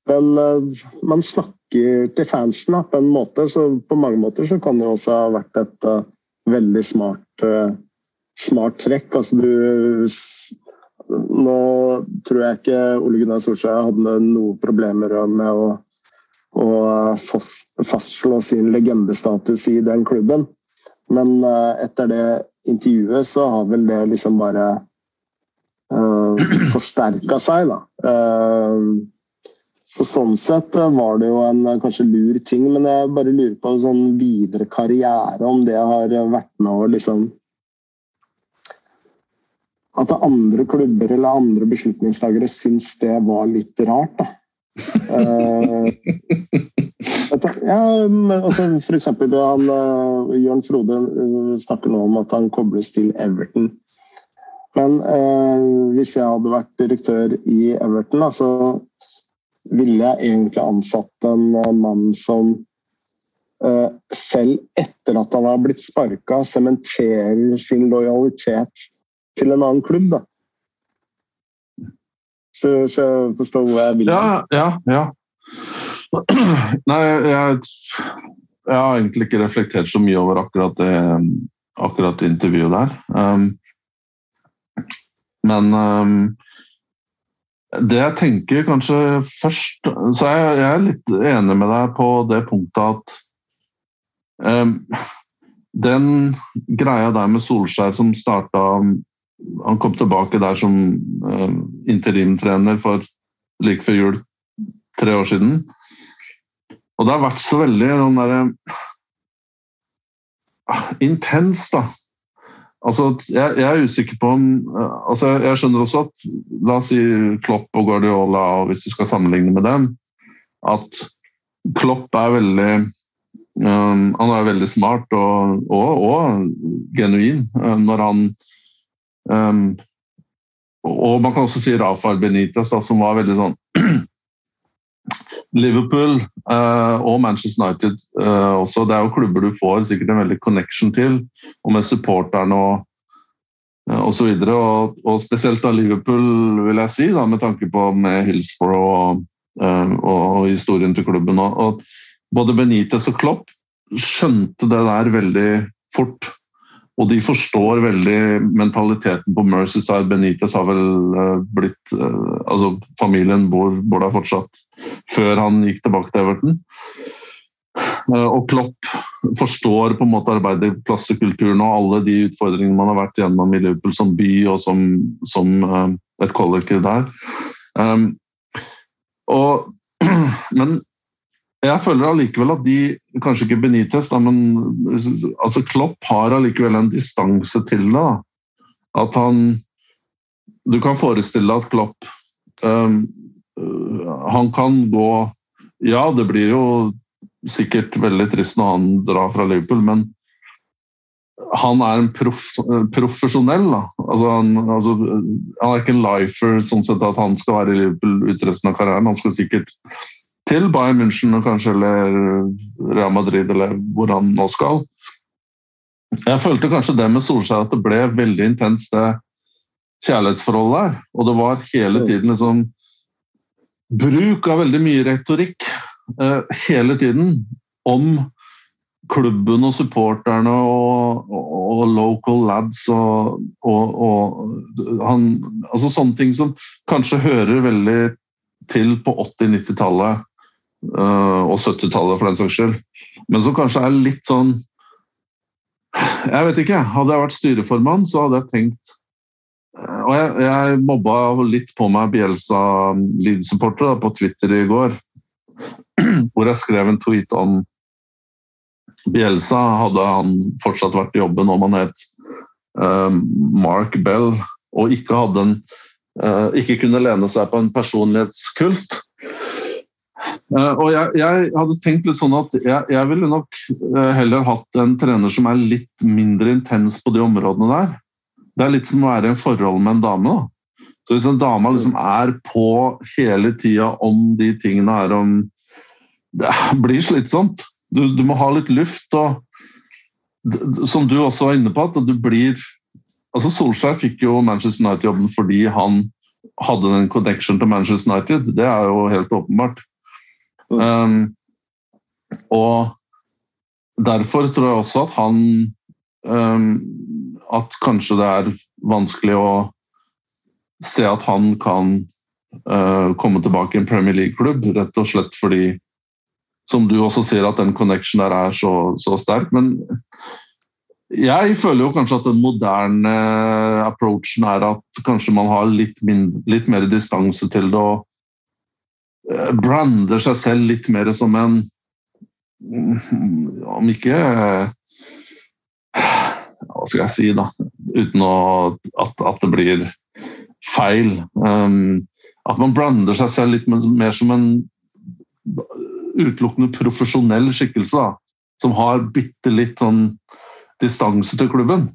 Men uh, man snakker til fansen på en måte, så på mange måter så kan det også ha vært et uh, veldig smart, uh, smart trekk. Altså du Nå tror jeg ikke Ole Gunnar Solskjær hadde noen problemer med å, å fastslå sin legendestatus i den klubben. Men etter det intervjuet så har vel det liksom bare uh, forsterka seg, da. Uh, så Sånn sett eh, var det jo en eh, kanskje lur ting, men jeg bare lurer på sånn videre karriere, om det har vært med å liksom At andre klubber eller andre beslutningstagere syns det var litt rart, da. uh, ja, altså for eksempel han, uh, Jørn Frode snakker nå om at han kobles til Everton. Men uh, hvis jeg hadde vært direktør i Everton, da, så ville jeg egentlig ansatt en mann som uh, selv etter at han har blitt sparka, sementerer sin lojalitet til en annen klubb. da. Så, så forstår hvor jeg vil. Ja, ja, ja. Nei, jeg, jeg, har egentlig ikke reflektert så mye over akkurat det, akkurat det intervjuet der. Um, men um, det jeg tenker kanskje først Så jeg, jeg er litt enig med deg på det punktet at um, Den greia der med Solskjær som starta Han kom tilbake der som um, interimtrener for like før jul tre år siden. Og det har vært så veldig sånn derre uh, Intens, da. Altså, jeg, jeg, er usikker på om uh, altså, Jeg skjønner også at La oss si Klopp og Guardiola, og hvis du skal sammenligne med dem, at Klopp er veldig um, Han er veldig smart og, og, og genuin uh, når han um, Og man kan også si Rafael Benitez, da, som var veldig sånn Liverpool uh, og Manchester United uh, også. Det er jo klubber du får sikkert en veldig connection til, og med supporterne og uh, osv. Og, og spesielt da Liverpool, vil jeg si, da, med tanke på med Hillsborough og, og, og, historien til klubben. Og, og, både Benitez og Klopp skjønte det der veldig fort. Og de forstår veldig mentaliteten på Mercyside. Benitez har vel blitt Altså, familien bor, bor der fortsatt før han gikk tilbake til Everton. Eh, og Klopp forstår på en måte arbeiderklassekulturen og alle de utfordringene man har vært gjennom i Liverpool som by og som, som et kollektiv der. Um, og, men jeg føler allikevel at de Kanskje ikke Benitez, da, men altså Klopp har allikevel en distanse til det. Da. At han Du kan forestille deg at Klopp um, han kan gå Ja, det blir jo sikkert veldig trist når han drar fra Liverpool, men han er en prof, profesjonell. Altså han, altså, han, er ikke en lifer sånn sett at han skal være i Liverpool ut resten av karrieren. Han skal sikkert til Bayern München og kanskje eller Real Madrid eller hvor han nå skal. Jeg følte kanskje det med Solskjær at det ble veldig intenst, det kjærlighetsforholdet der. Og det var hele tiden liksom bruk av veldig mye retorikk uh, hele tiden om klubben og supporterne og, og, og local lads og, og han, altså sånne ting som kanskje hører veldig til på 80-90-tallet uh, eh, og 70-tallet for den saks skyld, men som kanskje er litt sånn Jeg vet ikke. Hadde jeg vært styreformann, så hadde jeg tenkt og jeg, jeg mobba litt på meg Bielsa Leeds-supporter på Twitter i går. Hvor jeg skrev en tweet om Bielsa. Hadde han fortsatt vært i jobben om han het uh, Mark Bell og ikke, en, ikke kunne lene seg på en personlighetskult. Uh, og jeg, jeg, hadde tenkt litt sånn at jeg, jeg ville nok heller hatt en trener som er litt mindre intens på de områdene der. Det er litt som å være i en forhold med en dame. Da. Så Hvis en dame liksom er på hele tida om de tingene her om Det blir slitsomt. Du, du må ha litt luft. og Som du også var inne på, at du blir altså Solskjær fikk jo Manchester United-jobben fordi han hadde den connection til Manchester United. Det er jo helt åpenbart. Um, og derfor tror jeg også at han um, at kanskje det er vanskelig å se at han kan uh, komme tilbake i en Premier League-klubb, rett og slett fordi som du også sier, at den connection der er så, så sterk. Men jeg føler jo kanskje at den moderne approachen er at kanskje man har litt, mindre, litt mer distanse til det og brander seg selv litt mer som en Om ikke hva skal jeg si, da, uten å, at, at, det blir feil. Um, at man blander seg selv litt mer som en utelukkende profesjonell skikkelse. Da, som har bitte litt sånn distanse til klubben.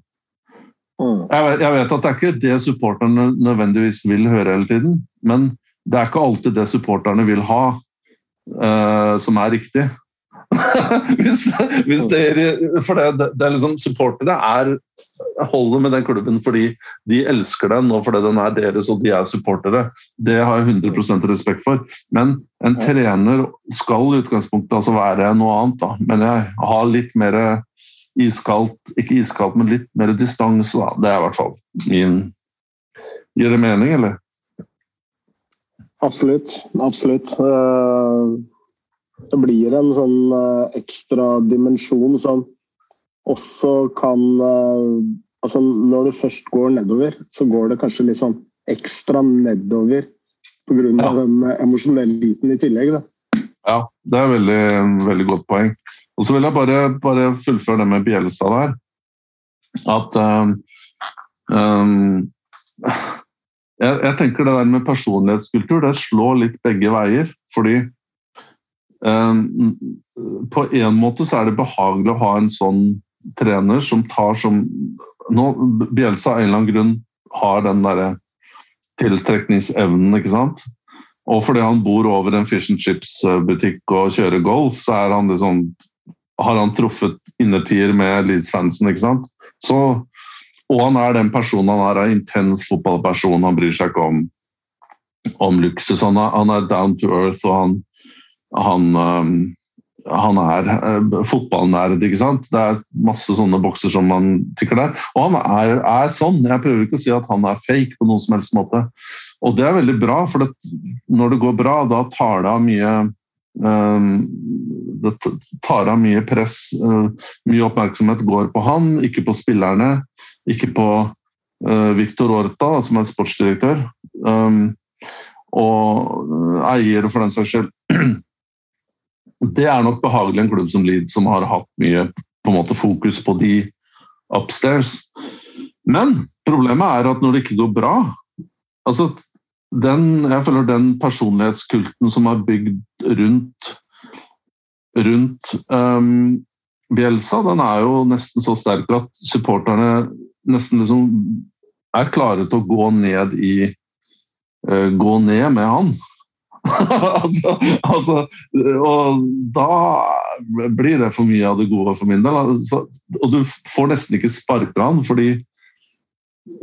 Mm. Jeg, vet, jeg, vet, at det er ikke det supporterne nødvendigvis vil høre hele tiden, men det er ikke alltid det supporterne vil ha, uh, som er riktig. hvis, hvis det, for det, det, er liksom Supportere er holder med den klubben fordi de elsker den og fordi den er deres og de er supportere. Det har jeg 100% respekt for. Men en trener skal i utgangspunktet altså være noe annet. Da. Men jeg har litt mer iskaldt, ikke iskaldt, men litt mer distanse. Det er i hvert fall min Gir det mening, eller? Absolutt. Absolutt. Uh det blir en sånn uh, ekstra dimensjon som også kan uh, altså Når du først går nedover, så går det kanskje litt sånn ekstra nedover Pga. Ja. den emosjonelle biten i tillegg. Da. Ja, det er veldig, veldig godt poeng. Og så vil jeg bare, bare fullføre det med Bjelstad der. At um, um, jeg, jeg, tenker det der med personlighetskultur, det slår litt begge veier. Fordi um, på en måte så er det behagelig å ha en sånn trener som tar som nå, Bjelsa av en eller annen grunn har den derre tiltrekningsevnen, ikke sant. Og fordi han bor over en fish and chips-butikk og kjører golf, så er han liksom har han truffet innertier med Leeds-fansen, ikke sant. Så, og han er den personen han er, en intens fotballperson. Han bryr seg ikke om, om luksus. Han er, han er, down to earth, og han, han um, han er uh, fotballnerd, ikke sant. Det er masse sånne bokser som man tykker der. Og han er, er, sånn. Jeg prøver ikke å si at han er fake på noen som helst måte. Og det er veldig bra, for det, når det går bra, da tar det av mye um, Det tar av mye press. Uh, mye oppmerksomhet går på han, ikke på spillerne. Ikke på uh, Victor Orta, som er sportsdirektør. Um, og eier, for den saks skyld. Det er nok behagelig en klubb som Leeds, som har hatt mye på måte, fokus på de upstairs. Men problemet er at når det ikke går bra altså den, Jeg føler den personlighetskulten som er bygd rundt, rundt um, Bielsa, den er jo nesten så sterk at supporterne nesten liksom er klare til å gå ned i uh, Gå ned med han. altså, altså, og da blir det for mye av det gode for min del. Altså, og du får nesten ikke sparka han fordi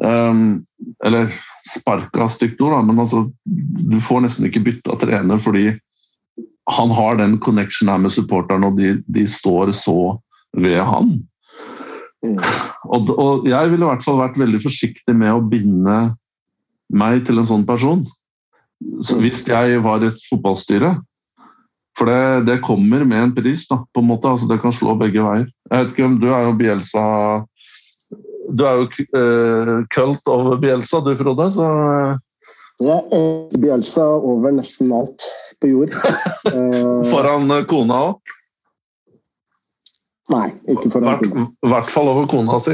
um, Eller sparka stygt ord, da, men altså, du får nesten ikke bytta trener fordi han har den connection her med supporterne, og de, de, står så ved han. Mm. Og, og jeg ville i hvert fall vært veldig forsiktig med å binde meg til en sånn person hvis jeg var et fotballstyre For det, det, kommer med en pris, da, på en måte. Altså, det kan slå begge veier. Jeg vet ikke om Du er jo Bielsa Du er jo uh, kult over Bielsa, du Frode. så... Ja, Bielsa over nesten alt på jord. foran kona òg? Nei, ikke for kona. I hvert fall over kona si.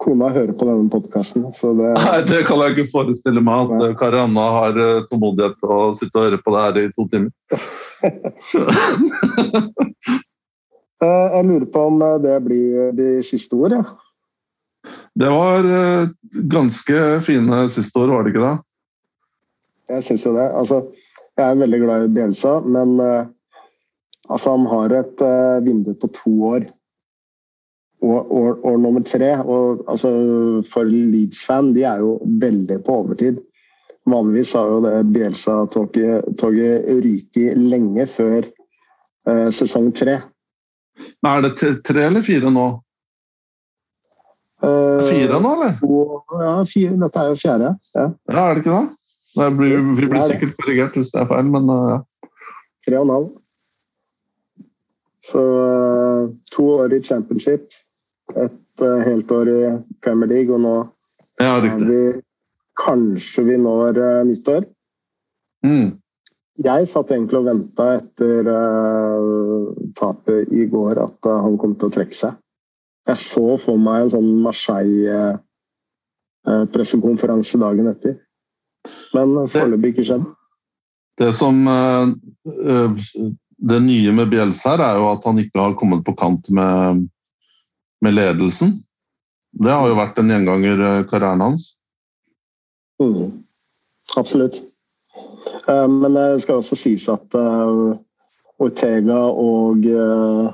Kona hører på denne podkasten. Det... Nei, det kan jeg ikke forestille meg. At Kari Anna har eh, tålmodighet til å sitte og høre på det her i to timer. Eh, jeg lurer på om eh, det blir de siste ord, ja. Det var ganske fine siste år, var det ikke det? Jeg syns jo det. Altså, jeg er veldig glad i Bjelsa, men altså, han har et vindu på to år og, år, nummer tre og, altså, For Leeds-fan, de er jo veldig på overtid. Vanligvis har jo det Bielsa-toget ryket lenge før uh, sesong tre. Men er det tre eller fire nå? Uh, fire nå, eller? ja, fire. Dette er jo fjerde. Ja, ja er det ikke det? det blir, vi blir sikkert korrigert hvis det er feil, men uh, ja. Tre og en halv. Så uh, to år i championship, et uh, helt år i Premier League, og nå ja, er vi Kanskje vi når uh, nyttår. Mm. Jeg satt egentlig og venta etter uh, tapet i går at uh, han kom til å trekke seg. Jeg så for meg en sånn Marseille-pressekonferanse dagen etter. Men foreløpig ikke skjedd. Det som Det nye med Bjelsa er jo at han ikke har kommet på kant med med ledelsen. Det har jo vært en gjenganger karrieren hans. Mm. Absolutt. Uh, men det skal også sies at uh, Ortega og uh,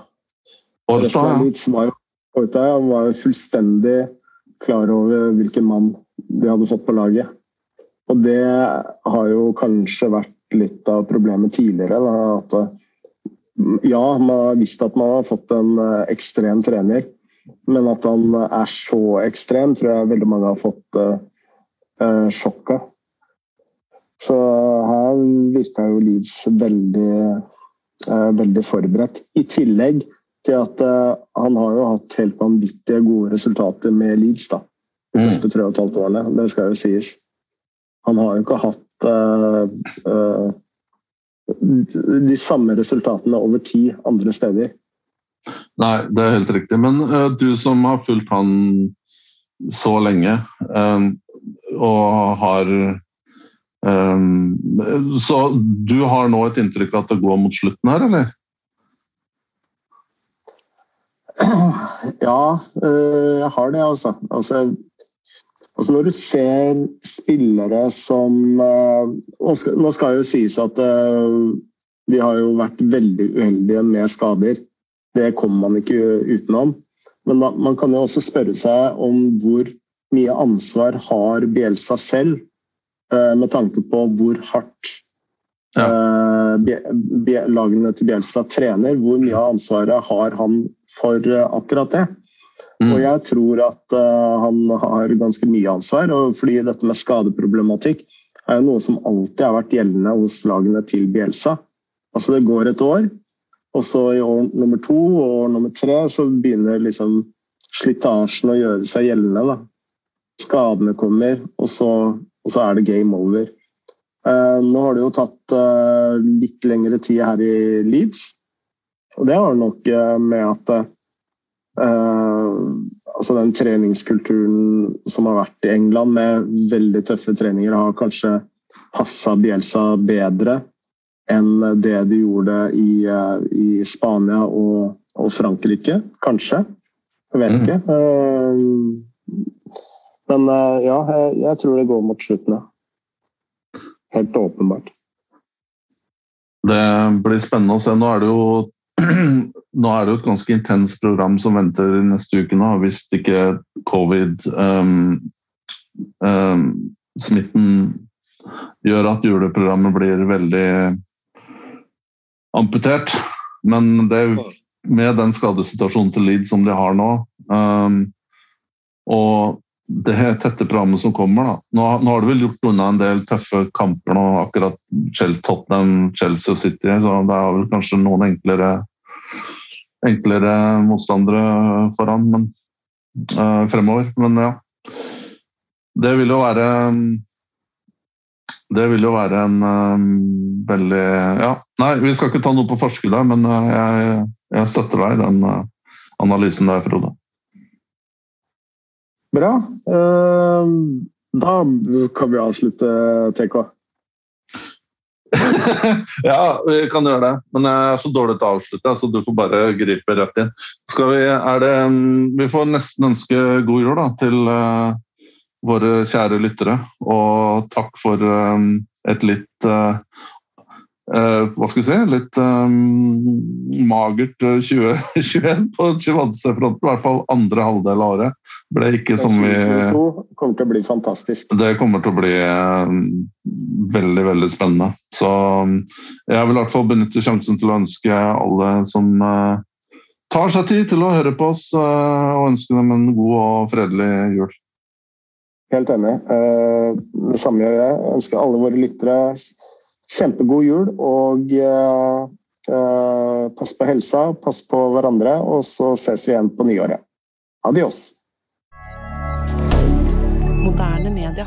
Orta, var, Orta var fullstendig klar over hvilken mann de hadde fått på laget. Og det har jo kanskje vært litt av problemet tidligere. Da, at ja, man har visst at man har fått en ekstrem trener. Men at han er så ekstrem, tror jeg veldig mange har fått uh, sjokk av. Så her virka jo Leeds veldig, uh, veldig forberedt. I tillegg til at uh, han har jo hatt helt vanvittige gode resultater med Leeds da, de mm. første tre og et halvt årene. Det skal jo sies. Han har jo ikke hatt uh, de samme resultatene over tid andre steder. Nei, det er helt riktig. Men uh, du som har fulgt han så lenge, og har Så du har nå et inntrykk av at det går mot slutten her, eller? Ja, jeg har det, altså. altså Altså Når du ser spillere som uh, Nå skal jo sies at uh, de har jo vært veldig uheldige med skader. Det kommer man ikke utenom. Men da, man kan jo også spørre seg om hvor mye ansvar har Bjelsa selv, uh, med tanke på hvor hardt ja. lagene til Bielsa trener. Hvor mye av ansvaret har han for akkurat det? Mm. Og jeg tror at uh, han har ganske mye ansvar, fordi dette med skadeproblematikk er jo noe som alltid har vært gjeldende hos lagene til Bielsa. Altså det går et år, og så i år nummer to og år nummer tre så begynner liksom slitasjen å gjøre seg gjeldende. da. Skadene kommer, og så, og så er det game over. Uh, nå har det jo tatt uh, litt lengre tid her i Leeds. Og det har nok med at altså Den treningskulturen som har vært i England med veldig tøffe treninger, har kanskje passa Bielsa bedre enn det de gjorde i, uh, i Spania og, og, Frankrike. Kanskje. Jeg vet mm. ikke. Uh, men ja, jeg, jeg, tror det går mot slutten, ja. Helt åpenbart. Det blir spennende å se. Nå er det jo nå er det jo et ganske intenst program som venter neste uke nå, hvis ikke covid-smitten um, um, gjør at juleprogrammet blir veldig amputert. Men det, med den skadesituasjonen til Leeds som de har nå, um, og det tette programmet som kommer da. Nå, nå, har du vel gjort unna en del tøffe kamper nå, akkurat Tottenham, Chelsea og City, så det er vel kanskje noen enklere enklere motstandere foran men, uh, fremover. Men ja. Det vil jo være Det vil jo være en um, veldig Ja, nei, vi skal ikke ta noe på forskudd der, men uh, jeg, jeg, støtter deg i den uh, analysen der, Frode. Bra. da kan vi avslutte, TK. ja, vi kan gjøre det. Men jeg er så dårlig til å avslutte, så du får bare gripe rett inn. Vi, det, vi, får nesten ønske god jul da, til uh, våre kjære lyttere. Og takk for um, et litt uh, Hva skal vi si? Litt um, magert 2021 på Chivanse-fronten. I hvert fall andre halvdel av året ble ikke som vi 2022 kommer til å bli fantastisk. Det kommer til å bli eh, veldig, veldig spennende. Så jeg vil i hvert fall benytte sjansen til å ønske alle som eh, tar seg tid til å høre på oss, eh, og ønske dem en god og fredelig jul. Helt enig. Det samme gjør. Jeg ønsker alle våre lyttere kjempegod jul. Og pass på helsa, pass på hverandre, og så ses vi igjen på nyåret. Adios. Moderne media.